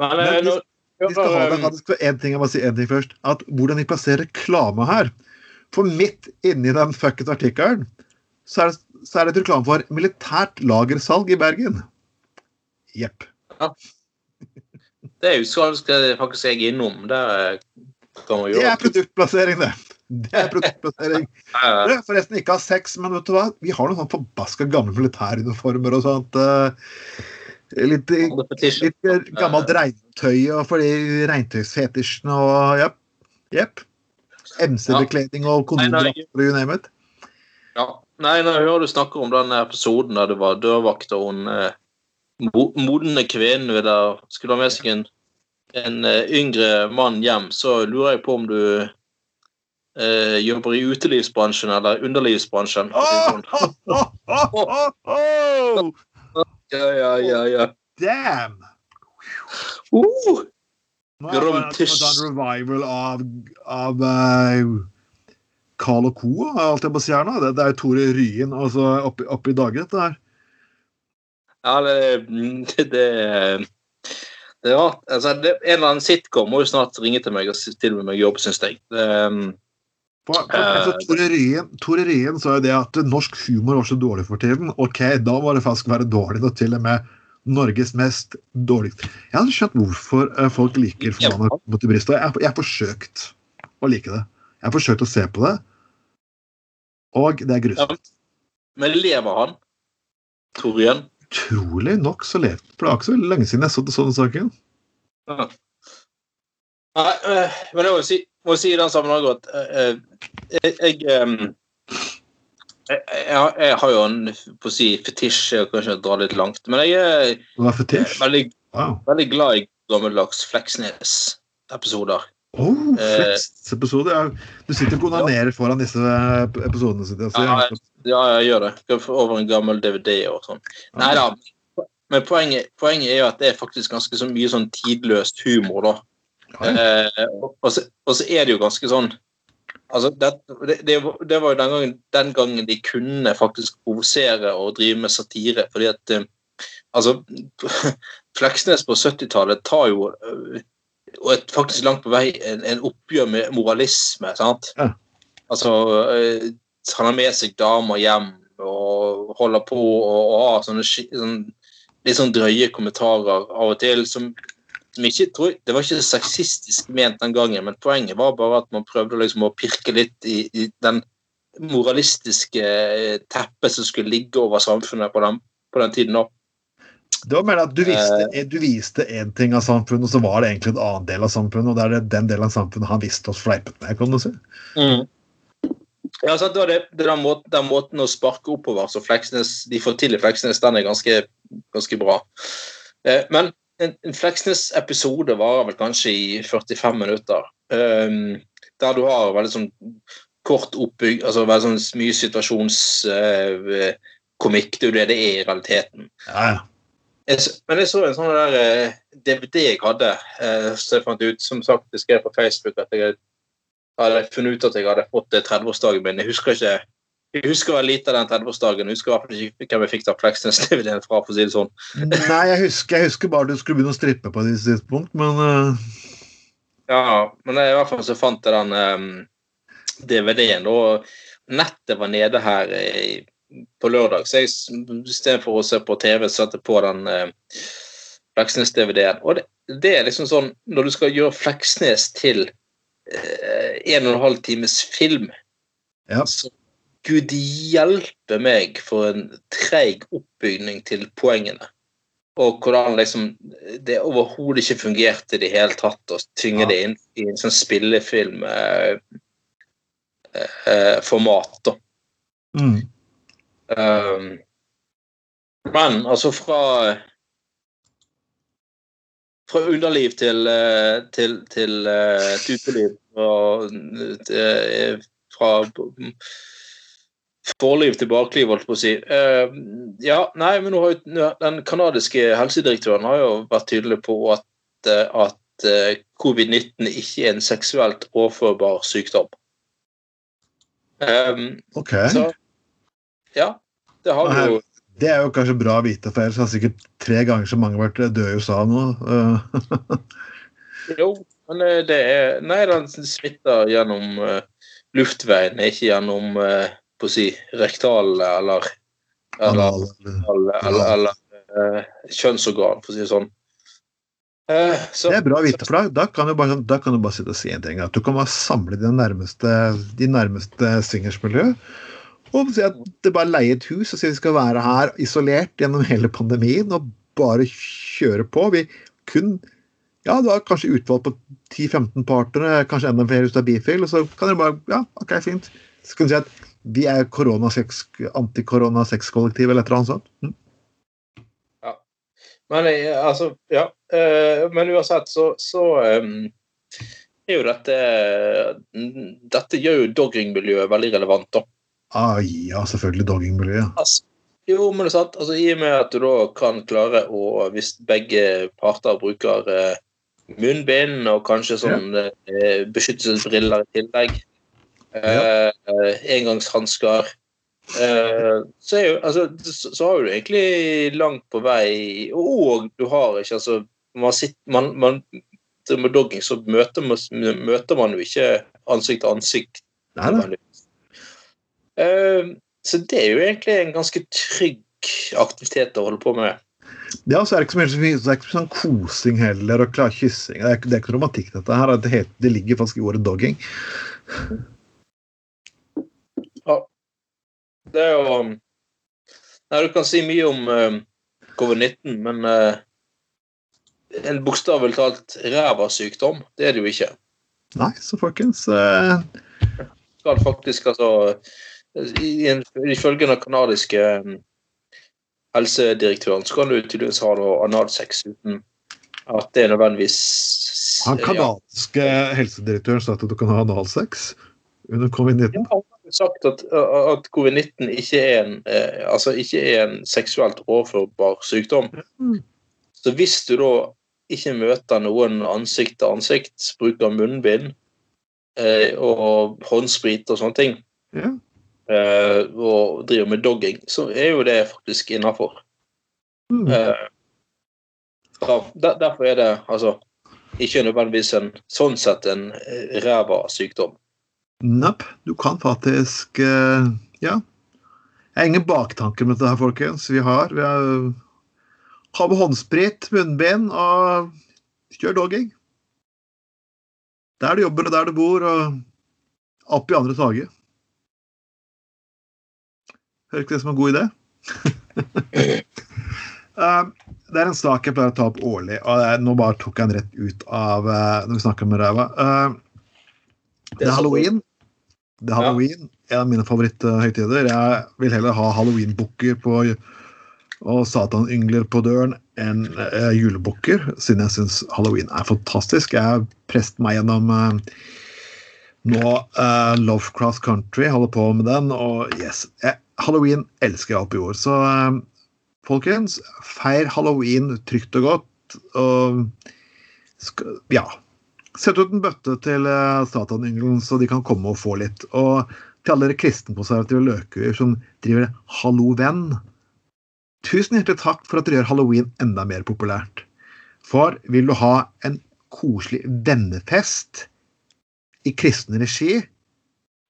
Men, Men eh, de, de, skal ha det faktisk for en ting, jeg må si en ting først. At hvordan de plasserer reklame her. For midt inni den fucket artikkelen så er det så er det et reklame for militært lagersalg i Bergen. Jepp. Ja. Det er jo skal, skal faktisk jeg innom. Det kan man gjøre. Det er produktplassering, det. Det er produktplassering. Det er forresten ikke ha sex, men vet du hva? vi har noen sånn forbaska gamle militæruniformer og sånt. Eh, Litt, litt gammelt regntøy og for de regntøysfetisjene og jepp. Yep. MC-bekledning og og you name it. Ja. Nei, når jeg hører du snakker om den episoden der det var dørvakt og hun eh, mo modne kvinnen skulle ha med seg en, en eh, yngre mann hjem, så lurer jeg på om du eh, jobber i utelivsbransjen eller underlivsbransjen. oh, oh, oh. Ja, ja, ja, ja. Damn! Uh, var en revival av, av uh, Carl og Co. alt jeg må si her nå. Det, det er Tore Ryen altså, oppi, i dager, dette her. ja, det, det, det rart. Altså, en eller annen sitcom må jo snart ringe til meg og tilby meg jobb, syns jeg. Det, um, På, altså, Eh, Tore, Ryen, Tore Ryen sa jo det at norsk humor var så dårlig for tiden. Ok, da var det faktisk være dårlig og til og med Norges mest dårligste Jeg hadde skjønt hvorfor eh, folk liker Forbanna mot Bristol. Jeg har forsøkt å like det. Jeg har forsøkt å se på det, og det er grusomt. men lever han? Torjen? Utrolig nok så levde For det var ikke så lenge siden jeg så til sånne saken. Ja. Nei, eh, men jeg må si, må si i den sammenheng at eh, jeg, jeg, jeg, jeg, jeg har jo en på å si, fetisj, jeg kan kanskje dra litt langt, men jeg er er veldig, Wow. veldig glad i gammeldags Fleksnes-episoder. Oh, Eh, Flex-episode. Ja, Du sitter og onanerer foran disse episodene. sine, Altså. Ja, Ja, jeg gjør det. Over en gammel DVD og sånn. Nei da. Men poenget, poenget er jo at det er faktisk ganske så mye sånn tidløst humor, da. Eh, og, så, og så er det jo ganske sånn Altså, det, det, det, var- jo den gangen, den gangen de kunne faktisk provosere og drive med satire, fordi at eh, Altså, Fleksnes på 70-tallet tar jo eh, og et faktisk langt på vei en, en oppgjør med moralisme. sant? Ja. Altså, eh, han har med seg damer hjem og holder på og, og har sånne, ski- sånn, litt sånn drøye kommentarer av og til som ikke tror, Det var ikke sexistisk ment den gangen, men poenget var bare at man prøvde liksom å pirke litt i, i den moralistiske eh, teppet som skulle ligge over samfunnet på den, på den tiden. da. Det var mer at du Eh. du viste én ting av samfunnet, og så var det egentlig en annen del av samfunnet. Og det er det den delen av samfunnet han visste oss fleipet med, kan du si. Ja, sant, det var det, det den, måten, den måten å sparke oppover så Fleksnes, de får til i Fleksnes, den er ganske, ganske bra. Eh, men en, en Fleksnes-episode varer vel kanskje i 45 minutter. Um, der du har veldig sånn kort oppbygg, altså veldig sånn mye situasjonskomikk. det er jo det det er i realiteten. Ja, ja. Jeg, men jeg så en sånn der uh, DVD jeg hadde, uh, så jeg fant ut, som sagt, jeg skrev på Facebook at jeg hadde funnet ut at jeg hadde fått eh, 30-årsdagen min. Jeg husker ikke jeg husker lite av den 30-årsdagen. Jeg husker hvert ikke hvem jeg fikk da Fleksnes-DVD-en fra. for å si det sånn. Nei, jeg husker, jeg husker bare du skulle begynne å strippe på et tidspunkt, men uh... Ja, men i hvert fall så fant jeg den um, DVD-en. og Nettet var nede her i, på lørdag, så jeg istedenfor å se på TV, satte på den uh, Fleksnes-DVD-en. Og det, det er liksom sånn Når du skal gjøre Fleksnes til uh, en og en halv times film, Ja. så gud hjelpe meg for en treig oppbygning til poengene. Og hvordan liksom det overhodet ikke fungerte i det hele tatt å tvinge Ja. det inn i en sånn spillefilmformat. Eh, eh, mm. Um, men altså fra Fra underliv til eh, til, til, eh, til uteliv. Og eh, fra forliv til bakliv, holdt på å si. Uh, ja, nei, men nå har jo den kanadiske helsedirektøren har jo vært tydelig på at, eh, at eh, covid-19 ikke er en seksuelt overførbar sykdom. Um, OK. så ja, det har vi jo. Det er jo kanskje bra å vite, for ellers har sikkert tre ganger så mange vært døde i USA nå. Jo, men det er Nei, den smitter gjennom uh, luftveien, ikke gjennom uh, på å si rektale eller eller, eller, eller, eller eh, kjønnsorgan, for å si det sånn. Eh, så, Det er bra å vite, for da, da, kan du bare, sånn- da kan du bare sitte og si en ting. At du kan bare samle de nærmeste, de nærmeste swingersmiljøet. Og si at det bare leie et hus og si at vi skal være her isolert gjennom hele pandemien. Og bare kjøre på. Vi kun Ja, du har kanskje utvalg på 10-15 partnere, kanskje enda flere ut av bifil, og så kan dere bare Ja, OK, fint. Så kan du si at vi er antikorona-sex-kollektiv eller et eller annet sånt. Mm. Men eh, altså, ja. Eh, men uansett så, så um, er jo dette Dette gjør jo doggingmiljøet veldig relevant, da. Ah, ja, selvfølgelig doggingmiljøet. Altså, jo, men det er sant. Altså, I og med at du da kan klare å Hvis begge parter bruker munnbind og kanskje sånn ja. beskyttelsesbriller i tillegg, ja. engangshansker Eh, så, jo, altså, så, har du egentlig langt på vei Og du har ikke altså man sitter, man, man, Med dogging så møter man, møter man jo ikke ansikt til ansikt. Uh, så det er jo egentlig en ganske trygg aktivitet å holde på med. Ja, så er det ikke så mye, det er ikke sånn kosing heller, og klar kyssing. Det er, det er ikke romantikk, dette her. Det, heter, det ligger faktisk i ordet dogging. Det er jo Nei, Du kan si mye om uh, covid-19, men uh, en bokstavelig talt ræva sykdom, det er det jo ikke. Nei, så folkens uh... Skal faktisk, altså Ifølge den kanadiske um, helsedirektøren så kan du tydeligvis ha analsex uten at det er nødvendigvis Han kanadiske ja. helsedirektøren sa at du kan ha analsex under covid-19? Ja, sagt at, at covid-19 ikke, eh, altså ikke, er en seksuelt overførbar sykdom. Mm. Så hvis du da ikke møter noen ansikt til ansikt, bruker munnbind eh, og håndsprit og sånne ting, ja. eh, og driver med dogging, så er jo det faktisk innafor. Mm. Eh, der, derfor er det altså ikke nødvendigvis en sånn sett en eh, ræva sykdom. Nepp. Du kan faktisk uh, Ja. Jeg har ingen baktanker med dette her, folkens. Vi har, vi har har med håndsprit, munnbind og kjør dogging. Der du jobber og der du bor, og opp i andre taget. Hører ikke det som en god idé? uh, det er en sak jeg pleier å ta opp årlig, og jeg, nå bare tok jeg den rett ut av uh, når vi snakker med ræva. Det er halloween. Det er halloween. En av mine favoritthøytider. Jeg vil heller ha halloweenbukker og satanyngler på døren enn uh, julebukker, siden jeg syns halloween er fantastisk. Jeg har presset meg gjennom uh, nå uh, Lovecraft Country, holder på med den, og yes. Jeg, halloween elsker jeg opp i jord Så uh, folkens, feir halloween trygt og godt. Og skal, ja, Sett ut en bøtte til eh, Satanenyngelen, så de kan komme og få litt. Og til alle dere kristenkonservative løkuer som driver Hallo venn. Tusen hjertelig takk for at dere gjør halloween enda mer populært. For vil du ha en koselig vennefest i kristen regi,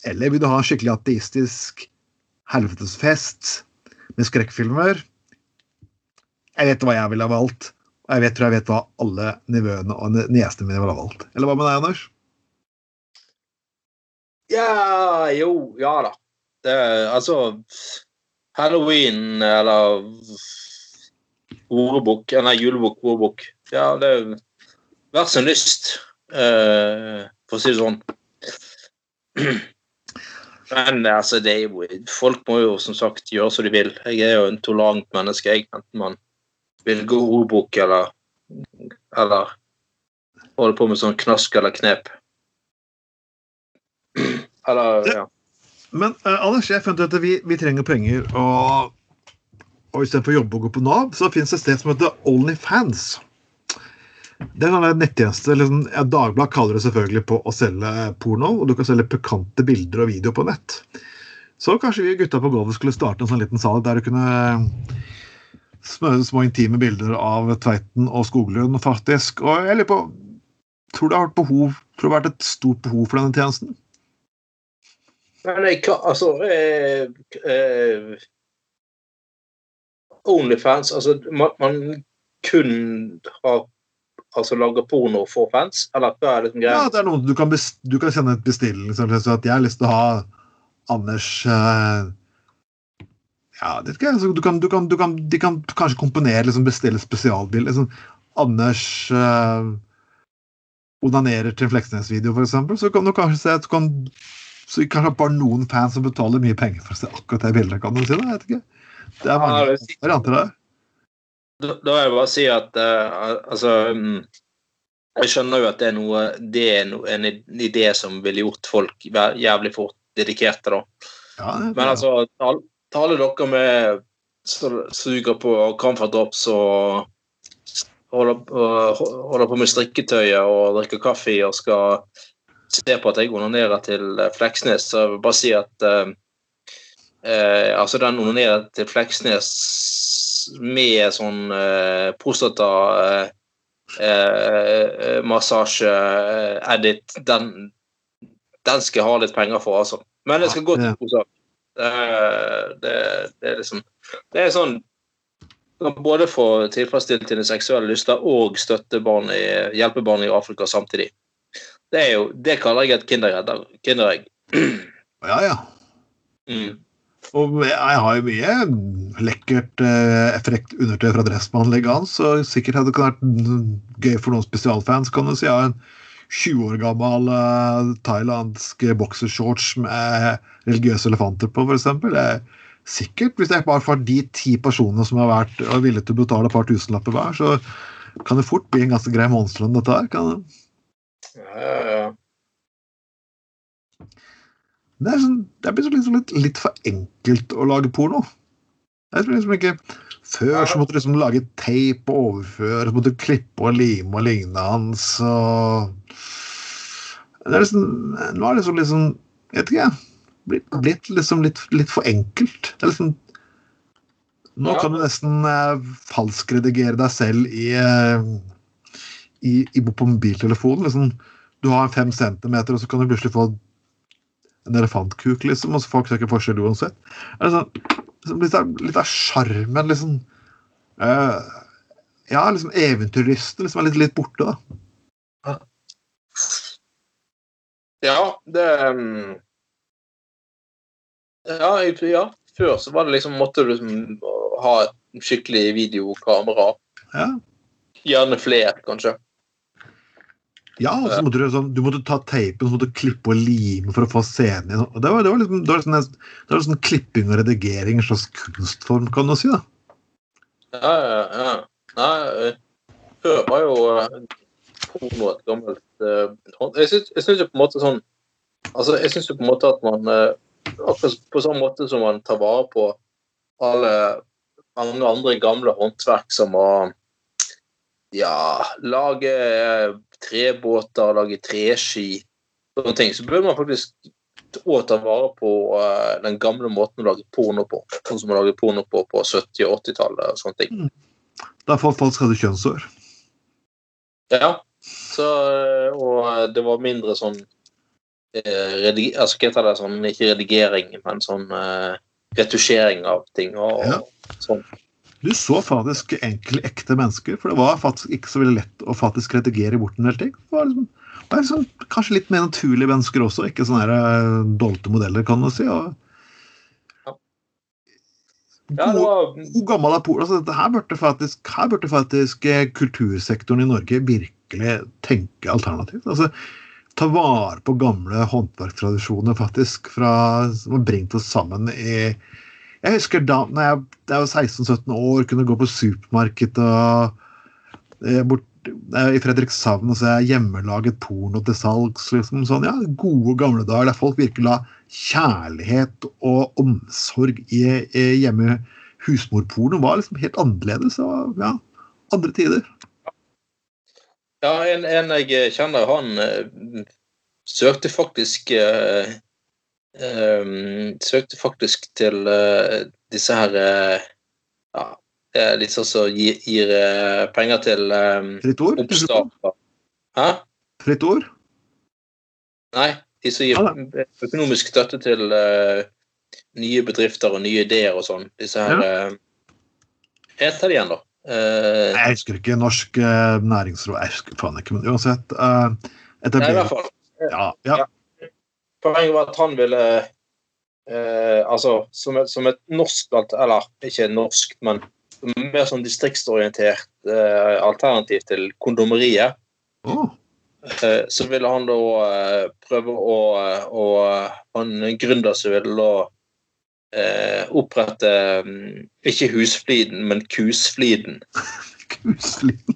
eller vil du ha en skikkelig ateistisk helvetesfest med skrekkfilmer? Jeg vet hva jeg ville ha valgt. Jeg vet, tror jeg vet hva alle nivåene og niesene mine ville valgt. Eller hva med deg, Anders? Ja Jo, ja da. Det, altså Halloween eller ordbok, nei, julebok, ordbok. Ja, det er hver sin lyst, uh, for å si det sånn. Men altså, jo Folk må jo som sagt gjøre som de vil. Jeg er jo en tolerant menneske, jeg. Enten man vil gå ordbok eller, eller holde på med sånn knask eller knep. Eller, ja. Men uh, Anders, jeg fant ut at vi, vi trenger penger, og, og istedenfor å jobbe og gå på Nav, så fins det et sted som heter Onlyfans. Det er en nettjeneste. Liksom, ja, Dagbladet kaller det selvfølgelig på å selge porno, og du kan selge pikante bilder og video på nett. Så kanskje vi gutta på gulvet skulle starte en sånn liten sal der du kunne små, små intime bilder av Tveiten og Skoglund, faktisk. Og jeg lurer på Tror det har vært behov Tror det har vært et stort behov for denne tjenesten? Nei, kan Altså eh, eh, Onlyfans Altså, man, man kun har altså lager porno for fans? Eller hva er det som Ja, det er noe du kan, du kan sende et bestilling. Så at jeg har lyst til å ha Anders eh, Ja, det vet jeg. Du kan, du kan, du kan, de kan kanskje komponere, liksom bestille spesialbil. Liksom, Anders eh, onanerer til en Fleksnes-video, eksempel. Så kan du kanskje se at du kan så kanskje bare noen fans som betaler mye penger for å se akkurat det bildet, kan du si. jeg vet ikke. Det er mange Ja, er- varianter der. Da, da vil jeg bare si at uh, altså um, Jeg skjønner jo at det er noe Det er no, en idé som ville gjort folk jævlig fort dedikerte, da. Ja, det, Men altså, til alle dere med som suger på Comfort Drops og holder, holder på med strikketøyet og drikker kaffe og skal se på at jeg onanerer til eh, Fleksnes, så jeg vil bare si at eh, eh, Altså, den onanerer til Fleksnes med sånn eh, prostata eh, eh, massasje eh, edit, den, den skal jeg ha litt penger for, altså. Men det skal gå til god sak. Det, det, det er liksom Det er sånn kan både få tilfredsstilt dine seksuelle lyster og støtte barn i, hjelpe barn i Afrika samtidig. Det er jo, det kaller jeg et kinderegg. kinderegg. ja, ja. Mm. Og jeg har jo mye lekkert eh, frekt undertøy fra Dressmann liggende, så sikkert hadde det vært gøy for noen spesialfans, kan du si. Ja, en 20 år gammel uh, thailandsk boksershorts med religiøse elefanter på, f.eks. Er sikkert, hvis jeg bare får de ti personene som har vært er villige til å betale et par tusenlapper hver, så kan det fort bli en ganske grei månedslønn, dette her. kan det? Ja, ja, ja. Det er, sånn, det er liksom litt, litt for enkelt å lage porno. Jeg tror liksom ikke Før så måtte du liksom lage tape og overføre, så måtte du klippe og lime og lignende hans. Og det er liksom, nå er det liksom, liksom Jeg vet ikke, jeg. Blitt, blitt liksom litt, litt for enkelt. Det er liksom Nå kan du nesten eh, falskredigere deg selv i, eh, i, i på mobiltelefonen. Liksom, du har fem centimeter, og så kan du plutselig få en elefantkuk, liksom, og så folk ser ikke forskjell uansett. Det er sånn, litt, av, litt av sjarmen, liksom Uh, Ja, liksom eventyrlysten liksom, er litt, litt borte, da. ja, det um, ja, jeg- ja, før så var det liksom Måtte du liksom ha et skikkelig videokamera. Ja, Gjerne flere, kanskje. Ja og så måtte du, sånn, du måtte ta teipen så måtte du klippe og lime for å få scenen og Det var, det var, liksom, det var, sånn, det var sånn klipping og redigering, en slags kunstform, kan du si. da. Ja, ja, ja. Nei, eh, før var jo på porno et gammelt eh, Jeg syns jo på en måte sånn Altså, jeg syns jo på en måte at man eh, Akkurat på samme måte som man tar vare på alle mange andre gamle håndverk som å ja, lage eh, trebåter, lage treski Sånne ting. Så bør man faktisk å ta vare på uh, den gamle måten å lage porno på. Sånn som man lager porno på på 70- og 80-tallet og sånne ting. Det er folk hadde kjønnsår. Ja. Så, eh, og det var mindre sånn eh, rediger, altså, Hva heter det? Sånn, ikke redigering, men sånn eh, retusjering av ting. Og, Ja. sånn. Du så faktisk enkle, ekte mennesker, for det var faktisk ikke så veldig lett å faktisk redigere bort en del ting. Det var liksom, det var liksom, kanskje litt mer naturlige mennesker også, ikke sånne her, eh, dolte modeller, kan du si. Og, Ja, det var Hvor gammel er Polen? Altså, her burde faktisk, her burde faktisk eh, kultursektoren i Norge virkelig tenke alternativt. Altså, ta vare på gamle håndverktradisjoner faktisk, fra, som har bringt oss sammen i Jeg husker da når jeg, jeg var 16-17 år, kunne gå på supermarked og eh, bort eh, i Fredrikshavn og se hjemmelaget porno til salgs. Liksom, sånn, ja, gode, gamle dager der folk virkelig la kjærlighet og omsorg i, i hjemme husmorporno var liksom helt annerledes. Og, ja, andre tider. Ja, en, en jeg kjenner, han eh, søkte faktisk eh, Søkte faktisk til eh, disse her eh, Ja, litt sånn som gir, gir eh, penger til um, Fritt ord? tenker du på? oppstart. Hæ? Fritt ord? Nei, de som gir Ja, økonomisk støtte til uh, nye bedrifter og nye ideer og sånn. Disse her uh, Heter de igjen, da? Uh, Jeg husker ikke norsk uh, næringsråd. Jeg husker faen ikke, men uansett. Uh, nei, i hvert fall. ja, ja, Poenget var at han ville eh, Altså som et, som et norsk Eller ikke norsk, men mer sånn distriktsorientert eh, alternativ til kondomeriet. oh. Eh, så ville han da eh, prøve å, å Han gründer som ville da eh, opprette mm, ikke Husfliden, men Kusfliden. kusfliden.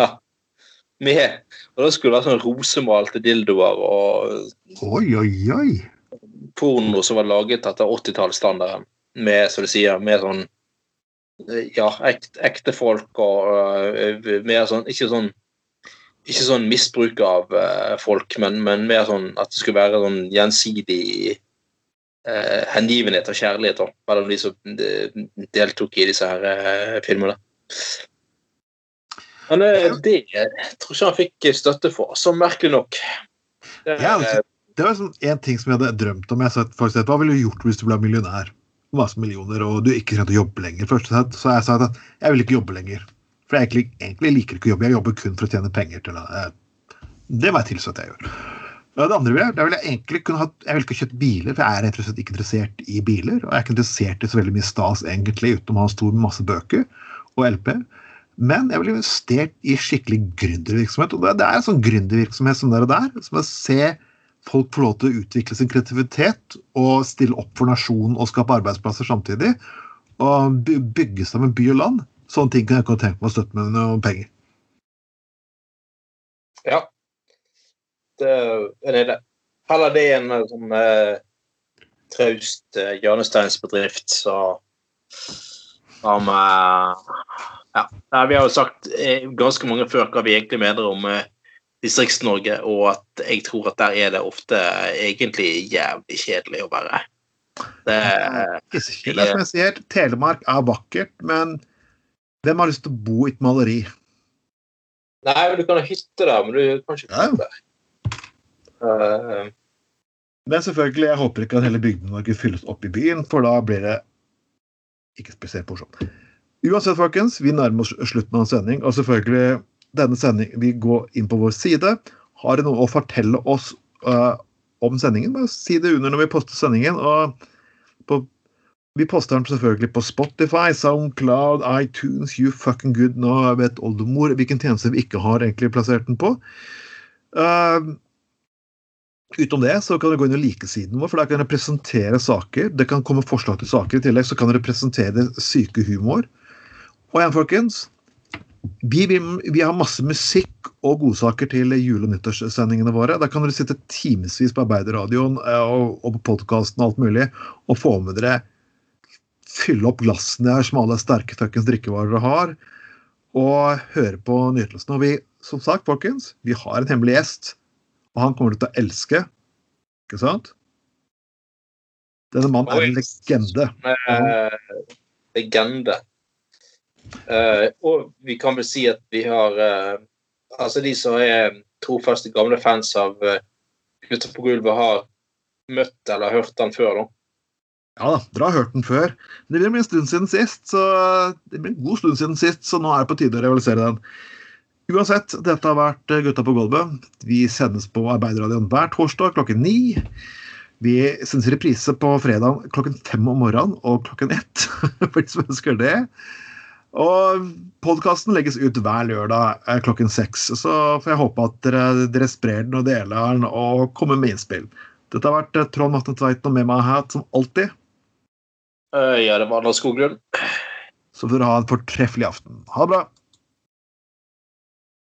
ja. Med, og da skulle det være sånn rosemalte dildoer og Oi, oi, oi. porno som var laget etter 80-tallsstandarden. Med, som du sier, med sånn Ja, ekte, ekte folk og uh, mer sånn Ikke sånn ikke sånn misbruk av uh, folk, men, men mer sånn at det skulle være sånn gjensidig uh, hengivenhet og kjærlighet da, mellom de som de, deltok i disse her filmene. Men det det tror ikke han fikk støtte for, så merkelig nok. Det, Ja, altså, det var sånn en ting som jeg hadde drømt om. Jeg sa folk sa, Hva ville du gjort hvis du ble millionær? Masse millioner, og du ikke trengte å jobbe lenger. Først så jeg sa at jeg vil ikke jobbe lenger. For jeg egentlig, egentlig liker ikke å jobbe. Jeg jobber kun for å tjene penger til det. Eh, Det må jeg tilstå at jeg gjør. Det andre vil jeg, vil jeg egentlig kunne ha, jeg vil ikke kjøpt biler, for jeg er rett og slett ikke interessert i biler. Og jeg er ikke interessert i så veldig mye stas egentlig, utenom å ha stor masse bøker og LP. Men jeg ville investert i skikkelig gründervirksomhet. Og det er en sånn gründervirksomhet som der og der. Som å se folk få lov til å utvikle sin kreativitet og stille opp for nasjonen og skape arbeidsplasser samtidig. Og by- bygge sammen by og land. Sånne ting kan jeg ikke tenke meg å støtte med noen penger. Ja. Det er det. Heller det enn en sånn eh, traust eh, hjørnesteinsbedrift som eh, Ja. Nei, vi har jo sagt eh, ganske mange før hva vi egentlig mener om eh, Distrikts-Norge, og at jeg tror at der er det ofte egentlig jævlig kjedelig å være. Det. Det er som jeg sier, Telemark er vakkert, men hvem har lyst til å bo i et maleri? nei, men du kan ha hytte der, men du kan ikke Ja. bo der. Eh, Men selvfølgelig, jeg håper ikke at hele Bygde-Norge fylles opp i byen, for da blir det ikke spesielt morsomt. Uansett, folkens, vi nærmer oss slutten av en sending, og selvfølgelig denne sending, Vi går inn på vår side. Har dere noe å fortelle oss uh, om sendingen? Bare si det under når vi poster sendingen. og på, Vi poster den selvfølgelig på Spotify, Soundcloud, iTunes, You Fucking Good. Nå vet oldemor hvilken tjeneste vi ikke har egentlig plassert den på. Uh, Utenom det så kan dere gå inn og like siden vår, for der kan dere presentere saker. Det kan komme forslag til saker. I tillegg så kan dere presentere syke humor. Og igjen, folkens, vi, vi, vi har masse musikk og godsaker til jule- og nyttårssendingene våre. Der kan dere sitte timevis på Arbeiderradioen eh, og, og på podkasten og alt mulig og få med dere Fylle opp glassene her som alle sterke fuckings drikkevarer dere har, og høre på nytelsene. Og vi, som sagt, folkens, vi har en hemmelig gjest. Og han kommer du til å elske. Ikke sant? Denne mannen er en legende. legende. Eh, og vi kan vel si at vi har uh, Altså, de som er trofaste gamle fans av uh, Gutter på gulvet, har møtt eller hørt den før, da. Ja da, dere har hørt den før. Men det blir en stund siden sist, så det blir en god stund siden sist, så nå er det på tide å realisere den. Uansett, dette har vært Gutta på gulvet. Vi sendes på Arbeiderradioen hver torsdag klokken ni. Vi sendes reprise på fredag klokken fem om morgenen og klokken ett, for de som ønsker det. Og podkasten legges ut hver lørdag eh, klokken seks. Så får jeg håpe at dere, dere sprer den og deler den og kommer med innspill. Dette har vært eh, Trond Matne Tveiten og med meg her som alltid. Eh, ja, det var Anders Skoglund. Så får dere ha en fortreffelig aften. Ha det bra.